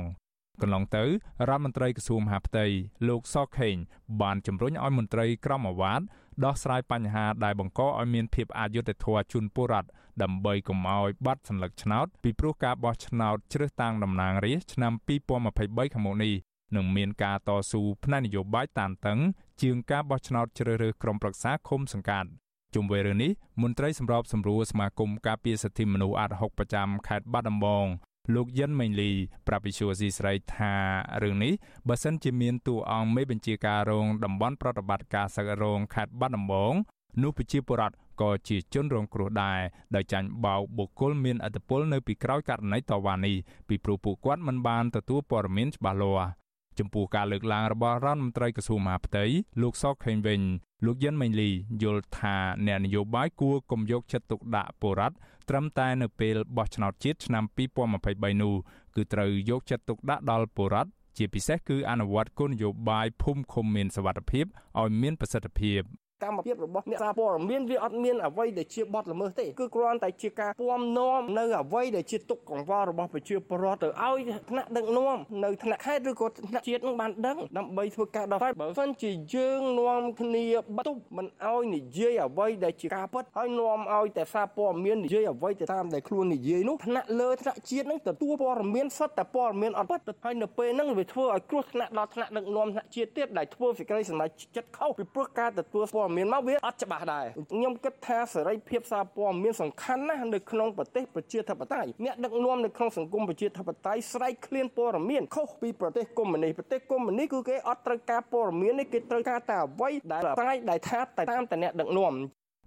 កន្លងទៅរដ្ឋមន្ត្រីក្រសួងមហាផ្ទៃលោកសខេងបានជំរុញឲ្យមន្ត្រីក្រមអាវ៉ាត ដោះស្រាយបញ្ហាដែលបង្កឲ្យមានភាពអយុត្តិធម៌ជូនពលរដ្ឋដើម្បីកុំឲ្យបាត់សញ្ញាឆ្នោតពីព្រោះការបោះឆ្នោតជ្រើសតាំងតំណាងរាស្ត្រឆ្នាំ2023ខាងមុខនេះនឹងមានការតស៊ូផ្នែកនយោបាយតានតឹង ជាងការបោះឆ្នោតជ្រើសរើសក្រុមប្រឹក្សាឃុំសង្កាត់ជុំវិញរឿងនេះមន្ត្រីសម្របសម្រួលសមាគមការពារសិទ្ធិមនុស្សអាត់ហុកប្រចាំខេត្តបាត់ដំបង លោកយិនមេងលីប្រាប់វិសុវស៊ីស្រីថារឿងនេះបើសិនជាមានតួអង្គមេបញ្ជាការរងតំបន់ប្រតិបត្តិការសឹករងខេត្តបាត់ដំបងនោះប្រជាពលរដ្ឋក៏ជាជនរងគ្រោះដែរដោយចាញ់បោកបុគ្គលមានអធិបុលនៅពីក្រោយករណីតវ៉ានេះពីព្រោះពួកគាត់មិនបានទទួលព័ត៌មានច្បាស់លាស់ចំពោះការលើកឡើងរបស់រដ្ឋមន្ត្រីក្រសួងមហាផ្ទៃលោកសកខេងវិញលោកយិនមេងលីយល់ថាអ្នកនយោបាយគួរកុំយកចិត្តទុកដាក់ពលរដ្ឋ ត្រឹមតែនៅពេលបោះឆ្នោតជាតិឆ្នាំ2023នោះគឺត្រូវយកចិត្តទុកដាក់ដល់ពលរដ្ឋជាពិសេសគឺអនុវត្តគោលនយោបាយភូមិឃុំមានសវត្ថភាពឲ្យមានប្រសិទ្ធភាព កម្មភាពរបស់អ្នកសារព័ត៌មានវាអត់មានអ្វីដែលជាបទល្មើសទេគឺគ្រាន់តែជាការពំនាំនៅអ្វីដែលជាទុកកង្វល់របស់ប្រជាពលរដ្ឋទៅឲ្យថ្នាក់ដឹកនាំនៅថ្នាក់ខេត្តឬក៏ថ្នាក់ជាតិនឹងបានដឹងដើម្បីធ្វើការដោះស្រាយបើមិនជាយើងនាំគ្នាបតុបមិនឲ្យនិយាយអ្វីដែលជាការពិតហើយនាំឲ្យតែសារព័ត៌មាននិយាយអ្វីទៅតាមដែលខ្លួននិយាយនោះថ្នាក់លើថ្នាក់ជាតិនឹងទទួលព័ត៌មានសុទ្ធតែព័ត៌មានអត់ពិតហើយនៅពេលហ្នឹងវាធ្វើឲ្យគ្រោះថ្នាក់ដល់ថ្នាក់ដឹកនាំថ្នាក់ជាតិទៀតដែលធ្វើសេចក្តីសម្រេចចិត្តខុសពីព្រោះការទទួលព័ត៌៌មានមកវាអត់ច្បាស់ដែរខ្ញុំគិតថាសេរីភាពសារព័ត៌មានសំខាន់ណាស់នៅក្នុងប្រទេសប្រជាធិបតេយ្យអ្នកដឹកនាំនៅក្នុងសង្គមប្រជាធិបតេយ្យស្រែកឃ្លានព័ត៌មានខុសពីប្រទេសកុម្មុយនីសប្រទេសកុម្មុយនីសគឺគេអត់ត្រូវការព័ត៌មាននេះគេត្រូវការតែអ្វីដែលផ្សាយដែលថាតាមតែអ្នកដឹកនាំ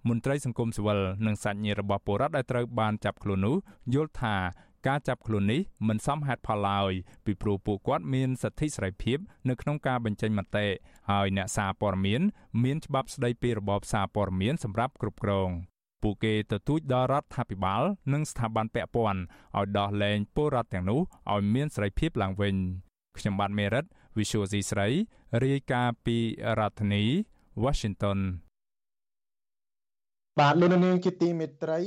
មន្ត្រីសង្គមស៊ីវិលនិងសាច់ញាតិរបស់ពលរដ្ឋដែលត្រូវបានចាប់ខ្លួននោះយល់ថា ការចាប់ខ្លួននេះមិនសមហេតុផលឡើយពីព្រោះពួកគាត់មានសិទ្ធិសេរីភាពនៅក្នុងការបញ្ចេញមតិហើយអ្នកសារព័ត៌មានមានច្បាប់ស្តីពីរបបសារព័ត៌មានសម្រាប់គ្រប់គ្រងពួកគេទទូចដល់រដ្ឋាភិបាល និងស្ថាប័នពាក់ព័ន្ធឲ្យដោះលែងពលរដ្ឋទាំងនោះឲ្យមានសេរីភាពឡើងវិញខ្ញុំបាទមេរិត Visual C ស្រីរាយការណ៍ពីរដ្ឋធានី Washington បាទលោកនាងជាទីមេត្រី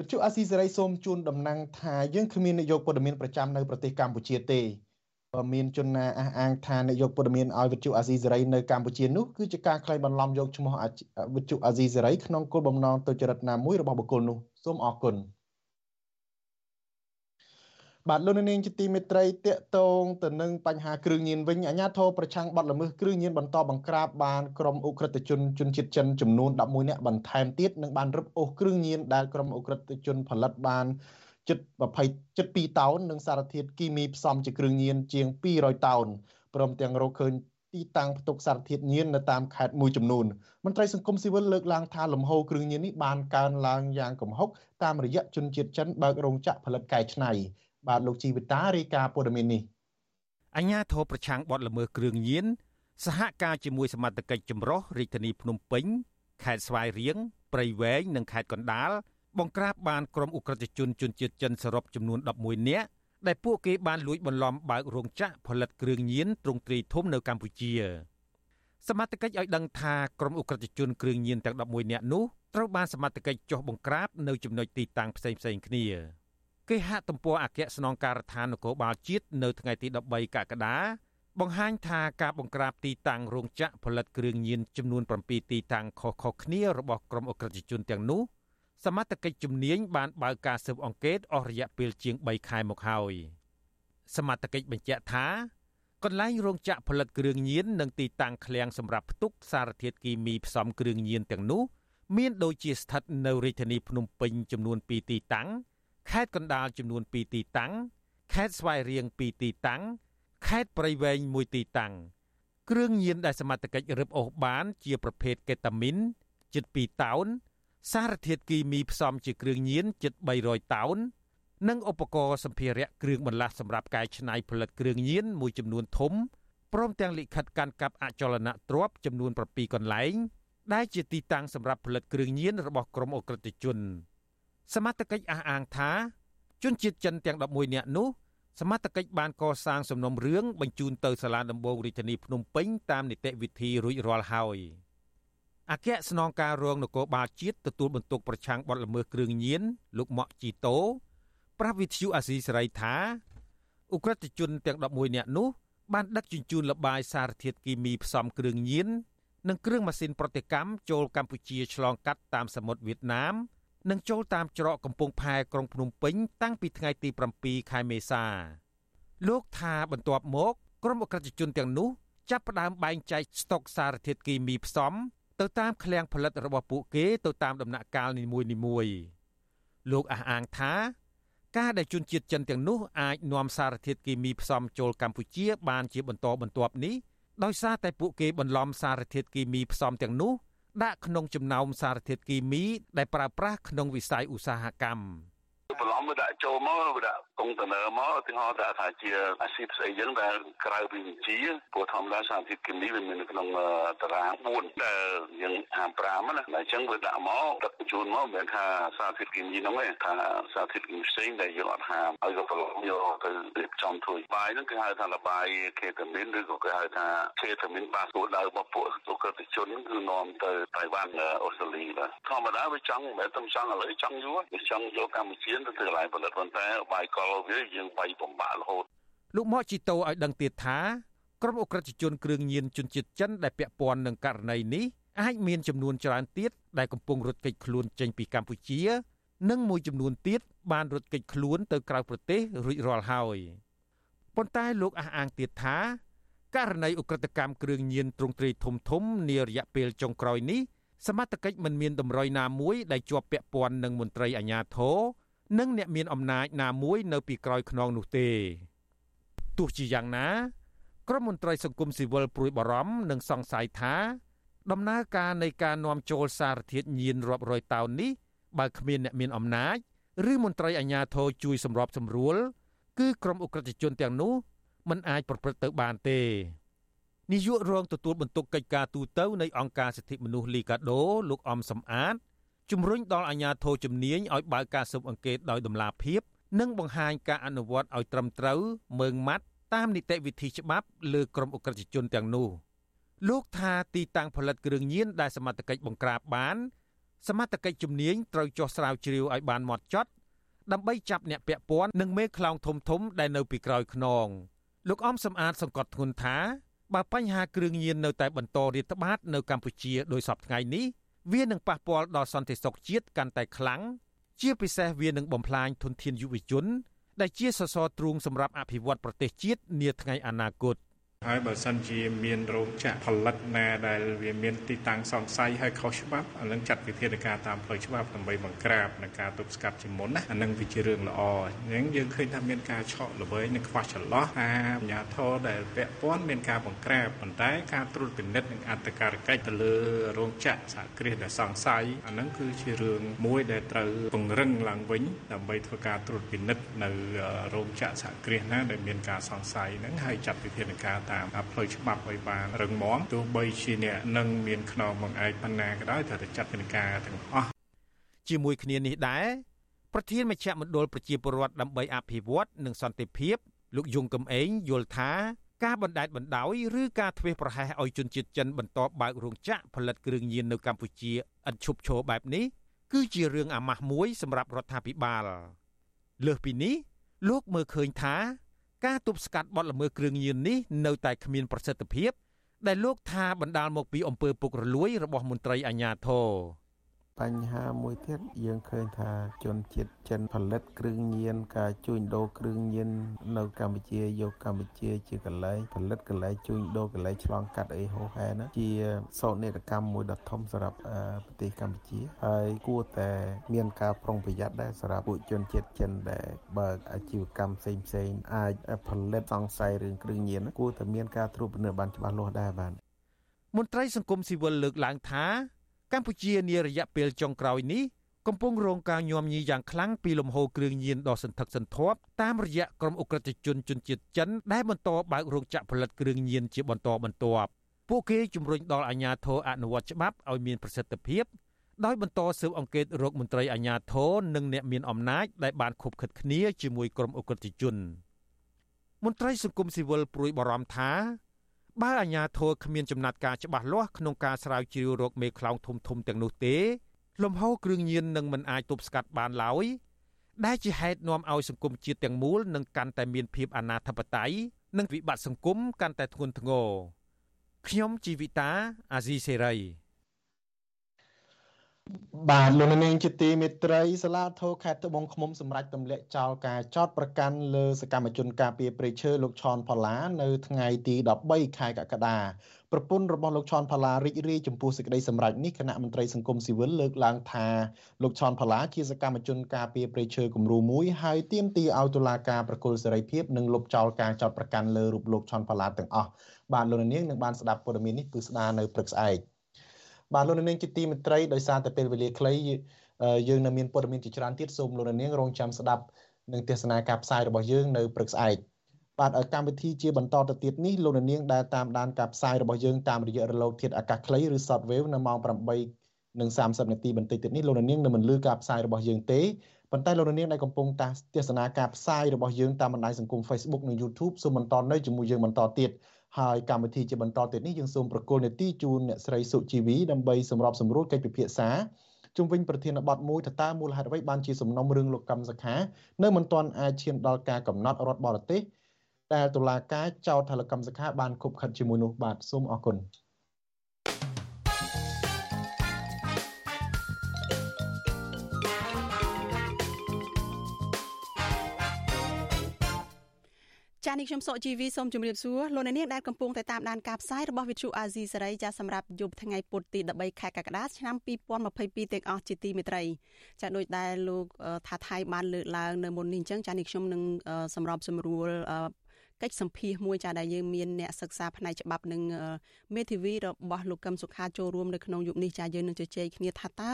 វិទ្យុអាស៊ីសេរីសូមជូនដំណឹងថាយើងគ្មាននាយកព័ត៌មានប្រចាំនៅប្រទេសកម្ពុជាទេបើមានជនណាអះអាងថានាយកព័ត៌មានឲ្យវិទ្យុអាស៊ីសេរីនៅកម្ពុជានោះគឺជាការក្លែងបន្លំយកឈ្មោះវិទ្យុអាស៊ីសេរីក្នុងគោលបំណងទុច្ចរិតណាមួយរបស់បុគ្គលនោះសូមអរគុណ។ បាទលោកនាងជាទីមេត្រីតកតងទៅនឹងបញ្ហាគ្រឿងញៀនវិញអាជ្ញាធរប្រឆាំងបទល្មើសគ្រឿងញៀនបន្តបង្ក្រាបបានក្រុមអ ுக ្រិតជនជនជាតិចិនចំនួន11នាក់បន្ថែមទៀតនិងបានរឹបអូសគ្រឿងញៀនដែលក្រុមអ ுக ្រិតជនផលិតបានជិត20ជិត2តោននិងសារធាតុគីមីផ្សំជាគ្រឿងញៀនជាង200តោនព្រមទាំងរកឃើញទីតាំងផ្ទុកសារធាតុញៀននៅតាមខេត្តមួយចំនួនមន្ត្រីសង្គមស៊ីវិលលើកឡើងថាលំហូរគ្រឿងញៀននេះបានកើនឡើងយ៉ាងគំហុកតាមរយៈជនជាតិចិនបើករោងចក្រផលិតកែច្នៃ បាទលោកជីវិតារាយការណ៍ព័ត៌មាននេះអញ្ញាធរប្រឆាំងបទល្មើសគ្រឿងញៀនសហការជាមួយសមត្ថកិច្ចចម្រុះរាជធានីភ្នំពេញខេត្តស្វាយរៀងព្រៃវែងនិងខេត្តកណ្ដាលបង្ក្រាបបានក្រុមអ ுக ្រិតជនជនជាតិចិនសរុបចំនួន11នាក់ដែលពួកគេបានលួចបន្លំបើករោងចក្រផលិតគ្រឿងញៀនទ្រង់ទ្រាយធំនៅកម្ពុជាសមត្ថកិច្ចឲ្យដឹងថាក្រុមអ ுக ្រិតជនគ្រឿងញៀនទាំង11នាក់នោះត្រូវបានសមត្ថកិច្ចចុះបង្ក្រាបនៅចំណុចទីតាំងផ្សេងៗគ្នា គេហទំព័រអគ្គស្នងការដ្ឋាននគរបាលជាតិនៅថ្ងៃទី13កក្កដាបង្ហាញថាការបង្ក្រាបទីតាំងរោងចក្រផលិតគ្រឿងញៀនចំនួន7ទីតាំងខុសៗគ្នារបស់ក្រុមអក្រិតជនទាំងនោះសមត្ថកិច្ចជំនាញបានបើកការស៊ើបអង្កេតអស់រយៈពេលជាង3ខែមកហើយសមត្ថកិច្ចបញ្ជាក់ថាកន្លែងរោងចក្រផលិតគ្រឿងញៀននិងទីតាំងឃ្លាំងសម្រាប់ផ្ទុកសារធាតុគីមីផ្សំគ្រឿងញៀនទាំងនោះ មានដូចជាស្ថិតនៅរាជធានីភ្នំពេញចំនួន2ទីតាំង ខេត្តកណ្ដាលចំនួន2ទីតាំងខេត្តស្វាយរៀង2ទីតាំងខេត្តព្រៃវែង1ទីតាំងគ្រឿងញៀនដែលសមត្ថកិច្ចរឹបអូសបាន ជាប្រភេទកេតាមីនជិត2តោនសារធាតុគីមីផ្សំជាគ្រឿងញៀនជិត300តោននិងឧបករណ៍សម្ភារៈគ្រឿងបន្លាស់សម្រាប់កែច្នៃផលិតគ្រឿងញៀនមួយចំនួនធំព្រមទាំងលិខិតកាន់កាប់អចលនទ្រព្យចំនួន7កន្លែងដែលជាទីតាំងសម្រាប់ផលិតគ្រឿងញៀនរបស់ក្រុមអ ுக ្រិតជន សមត្ថកិច្ចអះអាងថាជនជាតិចិនទាំង11នាក់នោះសមត្ថកិច្ចបានកសាងសំណុំរឿងបញ្ជូនទៅសាលាដំបងរាជធានីភ្នំពេញតាមនីតិវិធីរួចរាល់ហើយអគ្គស្នងការរងនគរបាលជាតិទទួលបន្ទុកប្រឆាំងបទល្មើសគ្រឿងញៀនលោកម៉ាក់ជីតូប្រាស់វិទ្យុអាស៊ីសេរីថាអ ுக ្រិតជនទាំង11នាក់នោះបានដឹកជញ្ជូនលបាយសារធាតុគីមីផ្សំគ្រឿងញៀននិងគ្រឿងម៉ាស៊ីនប្រតិកម្មចូលកម្ពុជាឆ្លងកាត់តាមសមុទ្រវៀតណាម នឹងចូលតាមច្រកកំពង់ផែក្រុងភ្នំពេញតាំងពីថ្ងៃទី7ខែមេសាលោកថាបន្ទាប់មក ក្រុមអក្រិតជនទាំងនោះចាប់ផ្ដើមបែងចែកស្តុកសារធាតុគីមីផ្សំទៅតាមឃ្លាំងផលិតរបស់ពួកគេទៅតាមដំណាក់កាលនីមួយៗលោកអះអាងថាការដែលជនជាតិចិនទាំងនោះអាចនាំសារធាតុគីមីផ្សំចូលកម្ពុជាបានជាបន្តបន្ទាប់នេះដោយសារតែពួកគេបន្លំសារធាតុគីមីផ្សំទាំងនោះ ដាក់ក្នុងចំណោមសារធាតុគីមីដែលប្រើប្រាស់ក្នុងវិស័យឧស្សាហកម្ម បន្លំវាដាក់ចូលមកវាដាក់កុងតឺន័រមកឧទាហរណ៍ថាជាអាស៊ីបស្អីចឹងដែលក្រៅពីវិជាព្រោះធម្មតាសារធាតុគីមីវាមាននៅក្នុងតារាង4ដែលយើង55ណាអញ្ចឹងវាដាក់មកដឹកបញ្ជូនមកមិនមែនថាសារធាតុគីមីហ្នឹងទេថាសារធាតុគីមីផ្សេងដែលយើងអត់ហាមហើយក៏បន្លំយកទៅរៀបចំធ្វើបាយហ្នឹងគេហៅថាលបាយខេតាមីនឬក៏គេហៅថាខេតាមីនបាសគោលដៅរបស់ពួកសុខតិជនគឺនាំទៅតៃវ៉ាន់អូស្ត្រាលីបាទធម្មតាវាចង់មិនមែនតែចង់ឥឡូវចង់យូរវាចង់យកកម្ពុជាទៅធ្វើកន្លែងផលិតប៉ុន្តែបាយកលវាយើងបាយបំបាក់រហូតលោកម៉ាជីតូឲ្យដឹងទៀតថាក្រុមអ ுக ្រិតជនគ្រឿងញៀនជនជាតិចិនដែលពាក់ព័ន្ធនឹងករណីនេះអាចមានចំនួនច្រើនទៀតដែលកំពុងរត់គេចខ្លួនចេញពីកម្ពុជា និងមួយចំនួនទៀតបានរត់គេចខ្លួនទៅក្រៅប្រទេសរួចរាល់ហើយប៉ុន្តែលោកអះអាងទៀតថាករណីឧក្រិដ្ឋកម្មគ្រឿងញៀនទ្រង់ទ្រាយធំធំនារយៈពេលចុងក្រោយនេះសមត្ថកិច្ចមិនមានតម្រុយណាមួយដែលជាប់ពាក់ព័ន្ធនឹងមន្ត្រីអាជ្ញាធរ និងអ្នកមានអំណាចណាមួយនៅពីក្រោយខ្នងនោះទេទោះជាយ៉ាងណាក្រមមន្ត្រីសង្គមស៊ីវិលព្រួយបារម្ភនិងសង្ស័យថាដំណើរការនៃការនាំចូលសារធាតុញៀនរាប់រយតោននេះបើគ្មានអ្នកមានអំណាចឬមន្ត្រីអាជ្ញាធរជួយសម្របសម្រួល គឺក្រុមអ ுக ្រិតជនទាំងនោះមិនអាចប្រព្រឹត្តទៅបានទេនាយករងទទួលបន្ទុកកិច្ចការទូតនៃអង្គការសិទ្ធិមនុស្សលីកាដូលោកអំសំអាត ជំរុញដល់អាជ្ញាធរជំនាញឲ្យបើកការស៊ើបអង្កេតដោយតម្លាភាព និងបង្ហាញការអនុវត្តឲ្យត្រឹមត្រូវមើងម៉ាត់តាមនីតិវិធីច្បាប់លើក្រុមអ ுக ្រិតជនទាំងនោះលោកថាទីតាំងផលិតគ្រឿងញៀនដែលសមត្ថកិច្ចបង្ក្រាបបាន សមត្ថកិច្ចជំនាញត្រូវចោះស្រាវជ្រាវឲ្យបានម៉ត់ចត់ដើម្បីចាប់អ្នកពាក់ព័ន្ធនិងមេខ្លោងធំធំដែលនៅពីក្រោយខ្នងលោកអំសំអាតសង្កត់ធ្ងន់ថាបើបញ្ហាគ្រឿងញៀននៅតែបន្តរាតត្បាតនៅកម្ពុជាដោយសពថ្ងៃនេះ វានឹងប៉ះពាល់ដល់សន្តិសុខជាតិកាន់តែខ្លាំងជាពិសេសវានឹងបំផ្លាញធនធានយុវជន ដែលជាសសរទ្រូងសម្រាប់អភិវឌ្ឍប្រទេសជាតិនាថ្ងៃអនាគត។ ហើយបើសិនជាមានរោងចក្រផលិតណាដែលវាមានទីតាំងសង្ស័យហើយខុសច្បាប់អានឹងចាត់វិធានការតាមផ្លូវច្បាប់ដើម្បីបង្ក្រាបនិងការទប់ស្កាត់ជាមុនណាអានឹងវាជារឿងល្អអញ្ចឹងយើងឃើញថាមានការឆក់ល្បីនិងខ្វះចន្លោះថាអាជ្ញាធរដែលពាក់ព័ន្ធមានការបង្ក្រាបប៉ុន្តែការត្រួតពិនិត្យនិងអន្តការកិច្ចទៅលើរោងចក្រសហគ្រាសដែលសង្ស័យអានឹងគឺជារឿងមួយដែលត្រូវពង្រឹងឡើងវិញដើម្បីធ្វើការត្រួតពិនិត្យនៅរោងចក្រសហគ្រាសណាដែលមានការសង្ស័យហ្នឹងហើយចាត់វិធានការតាមតាមផ្លូវច្បាប់ឲ្យបានរឹងមាំទោះបីជាអ្នកនឹងមានខ្នងបង្អែកប៉ុណ្ណាក៏ដោយត្រូវតែចាត់វិធានការទាំងអស់ជាមួយគ្នានេះដែរប្រធានមជ្ឈមណ្ឌលប្រជាពលរដ្ឋដើម្បីអភិវឌ្ឍនិងសន្តិភាពលោកយងកំឯងយល់ថាការបណ្តែតបណ្តោយឬការធ្វេសប្រហែសឲ្យជនជាតិចិនបន្តបើករោងចក្រផលិតគ្រឿងញៀននៅកម្ពុជាឥតឈប់ឈរបែបនេះគឺជារឿងអាម៉ាស់មួយសម្រាប់រដ្ឋាភិបាលលើសពីនេះលោកមើលឃើញថា ការទប់ស្កាត់បទល្មើសគ្រឿងញៀននេះនៅតែគ្មានប្រសិទ្ធភាពដែលលោកថាបណ្ដាលមកពីអំពើពុករលួយរបស់មន្ត្រីអាជ្ញាធរ បញ្ហាមួយទៀតយើងឃើញថាជនជាតិចិនផលិតគ្រឿងញៀនការជួញដូរគ្រឿងញៀននៅកម្ពុជាយកកម្ពុជាជាកន្លែងផលិតកន្លែងជួញដូរកន្លែងឆ្លងកាត់អីហូហែណាជាសោកនាដកម្មមួយដ៏ធំសម្រាប់ប្រទេសកម្ពុជាហើយគួរតែមានការប្រុងប្រយ័ត្នដែរសម្រាប់ពួកជនជាតិចិនដែលបើកអាជីវកម្មផ្សេងផ្សេងអាចផលិតសង្ស័យរឿងគ្រឿងញៀនគួរតែមានការត្រួតពិនិត្យបានច្បាស់លាស់ដែរបាទមន្ត្រីសង្គមស៊ីវិលលើកឡើងថា កម្ពុជានារយៈពេលចុងក្រោយនេះកំពុងរងការញោមញីយ៉ាងខ្លាំងពីលំហូរគ្រឿងញៀនដ៏សន្ធឹកសន្ធាប់តាមរយៈក្រុមអ ுக ្រិតជនជនជាតិចិនដែលបន្តបើករោងចក្រផលិតគ្រឿងញៀនជាបន្តបន្ទាប់ពួកគេជំរុញដល់អាជ្ញាធរអនុវត្តច្បាប់ឲ្យមានប្រសិទ្ធភាពដោយបន្តស៊ើបអង្កេតរោគមន្ត្រីអាជ្ញាធរនិងអ្នកមានអំណាចដែលបានខົບខិតគ្នាជាមួយក្រុមអ ுக ្រិតជនមន្ត្រីសង្គមស៊ីវិលព្រួយបារម្ភថា បើអាជ្ញាធរគ្មានចំណាត់ការច្បាស់លាស់ក្នុងការស្រាវជ្រាវរោគមេខ្លោងធំធំទាំងនោះទេ លំហូរគ្រឿងញៀននឹងមិនអាចទប់ស្កាត់បានឡើយដែលជាហេតុនាំឲ្យសង្គមជាតិទាំងមូលនឹងកាន់តែមានភាពអនាធបត័យនិងវិបត្តិសង្គមកាន់តែធ្ងន់ធ្ងរខ្ញុំជីវិតាអាស៊ីសេរី បាទលោកនាងជាទីមេត្រីសាលាធរខេត្តត្បូងឃ្មុំសម្រាប់ទម្លាក់ចោលការចោតប្រកាន់លើសកម្មជនការពារព្រៃឈើលោកឆនផល្លានៅថ្ងៃទី13ខែកក្កដាប្រពន្ធរបស់លោកឆនផល្លារីករាយចំពោះសេចក្តីសម្រេចនេះគណៈមន្ត្រីសង្គមស៊ីវិលលើកឡើងថាលោកឆនផល្លាជាសកម្មជនការពារព្រៃឈើគំរូមួយហើយទាមទារឲ្យតុលាការប្រគល់សេរីភាពនិងលុបចោលការចោតប្រកាន់លើរូបលោកឆនផល្លាទាំងអស់បាទលោកនាងនឹងបានស្ដាប់ព័ត៌មាននេះគឺស្ដារនៅព្រឹកស្អែក បាទលោកនាងជាទីមេត្រីដោយសារតែពេលវេលាខ្លីយើងនៅមានព័ត៌មានជាច្រើនទៀតសូមលោកនាងរងចាំស្ដាប់នឹងទេសនាការផ្សាយរបស់យើងនៅព្រឹកស្អែកបាទឲ្យកម្មវិធីជាបន្តទៅទៀតនេះលោកនាងដែលតាមដានការផ្សាយរបស់យើងតាមរយៈរលកធាតុអាកាសខ្លីឬ Shortwave នៅម៉ោង8និង30នាទីបន្តិចទៀតនេះលោកនាងនឹងមិនលឺការផ្សាយរបស់យើងទេប៉ុន្តែលោកនាងដែលកំពុងទេសនាការផ្សាយរបស់យើងតាមបណ្ដាញសង្គម Facebook និង YouTube សូមបន្តនៅជាមួយយើងបន្តទៀត ហើយកម្មវិធីជាបន្តទៀតនេះយើងសូមប្រកល់នេតិជូនអ្នកស្រីសុជីវីដើម្បីសម្របសម្រួលកិច្ចពិភាក្សាជុំវិញប្រធានបទមួយថាតើមូលហេតុអ្វីបានជាសំណុំរឿងលោកកម្មសខានៅមិនទាន់អាចឈានដល់ការកំណត់រដ្ឋបរទេសតែតុលាការចោទថាលោកកម្មសខាបានខົບខិតជាមួយនោះបាទសូមអរគុណ ចា៎នេះខ្ញុំសុកជីវីសូមជម្រាបសួរលោកអ្នកនាងដែលកំពុងតែតាមដានការផ្សាយរបស់វិទ្យុអាស៊ីសេរីចាសម្រាប់យប់ថ្ងៃពុធទី13ខែកក្កដាឆ្នាំ2022ទាំងអស់ជាទីមេត្រីចាដូចដែលលោកថាថៃបានលើកឡើងនៅមុននេះអញ្ចឹងចានេះខ្ញុំនឹងសម្របសម្រួល កិច្ចសម្ភាសមួយចាដែលយើងមានអ្នកសិក្សាផ្នែកច្បាប់និងមេធាវីរបស់លោកកឹមសុខាចូលរួមនៅក្នុងយុគនេះចាយើងនឹងជជែកគ្នាថាតើ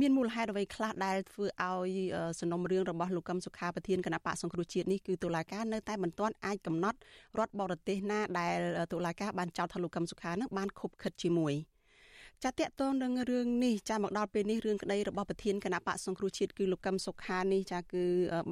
មានមូលហេតុអ្វីខ្លះដែលធ្វើឲ្យសំណុំរឿងរបស់លោកកឹមសុខាប្រធានគណៈបកសង្គ្រោះជាតិនេះគឺតុលាការនៅតែមិនទាន់អាចកំណត់រដ្ឋបរទេសណាដែលតុលាការបានចោទថាលោកកឹមសុខានឹងបានខុបខិតជាមួយចាតកតងនឹងរឿងនេះចាមកដល់ពេលនេះរឿងក្តីរបស់ប្រធានគណៈបកសង្គ្រោះជាតិគឺលោកកឹមសុខានេះចាគឺ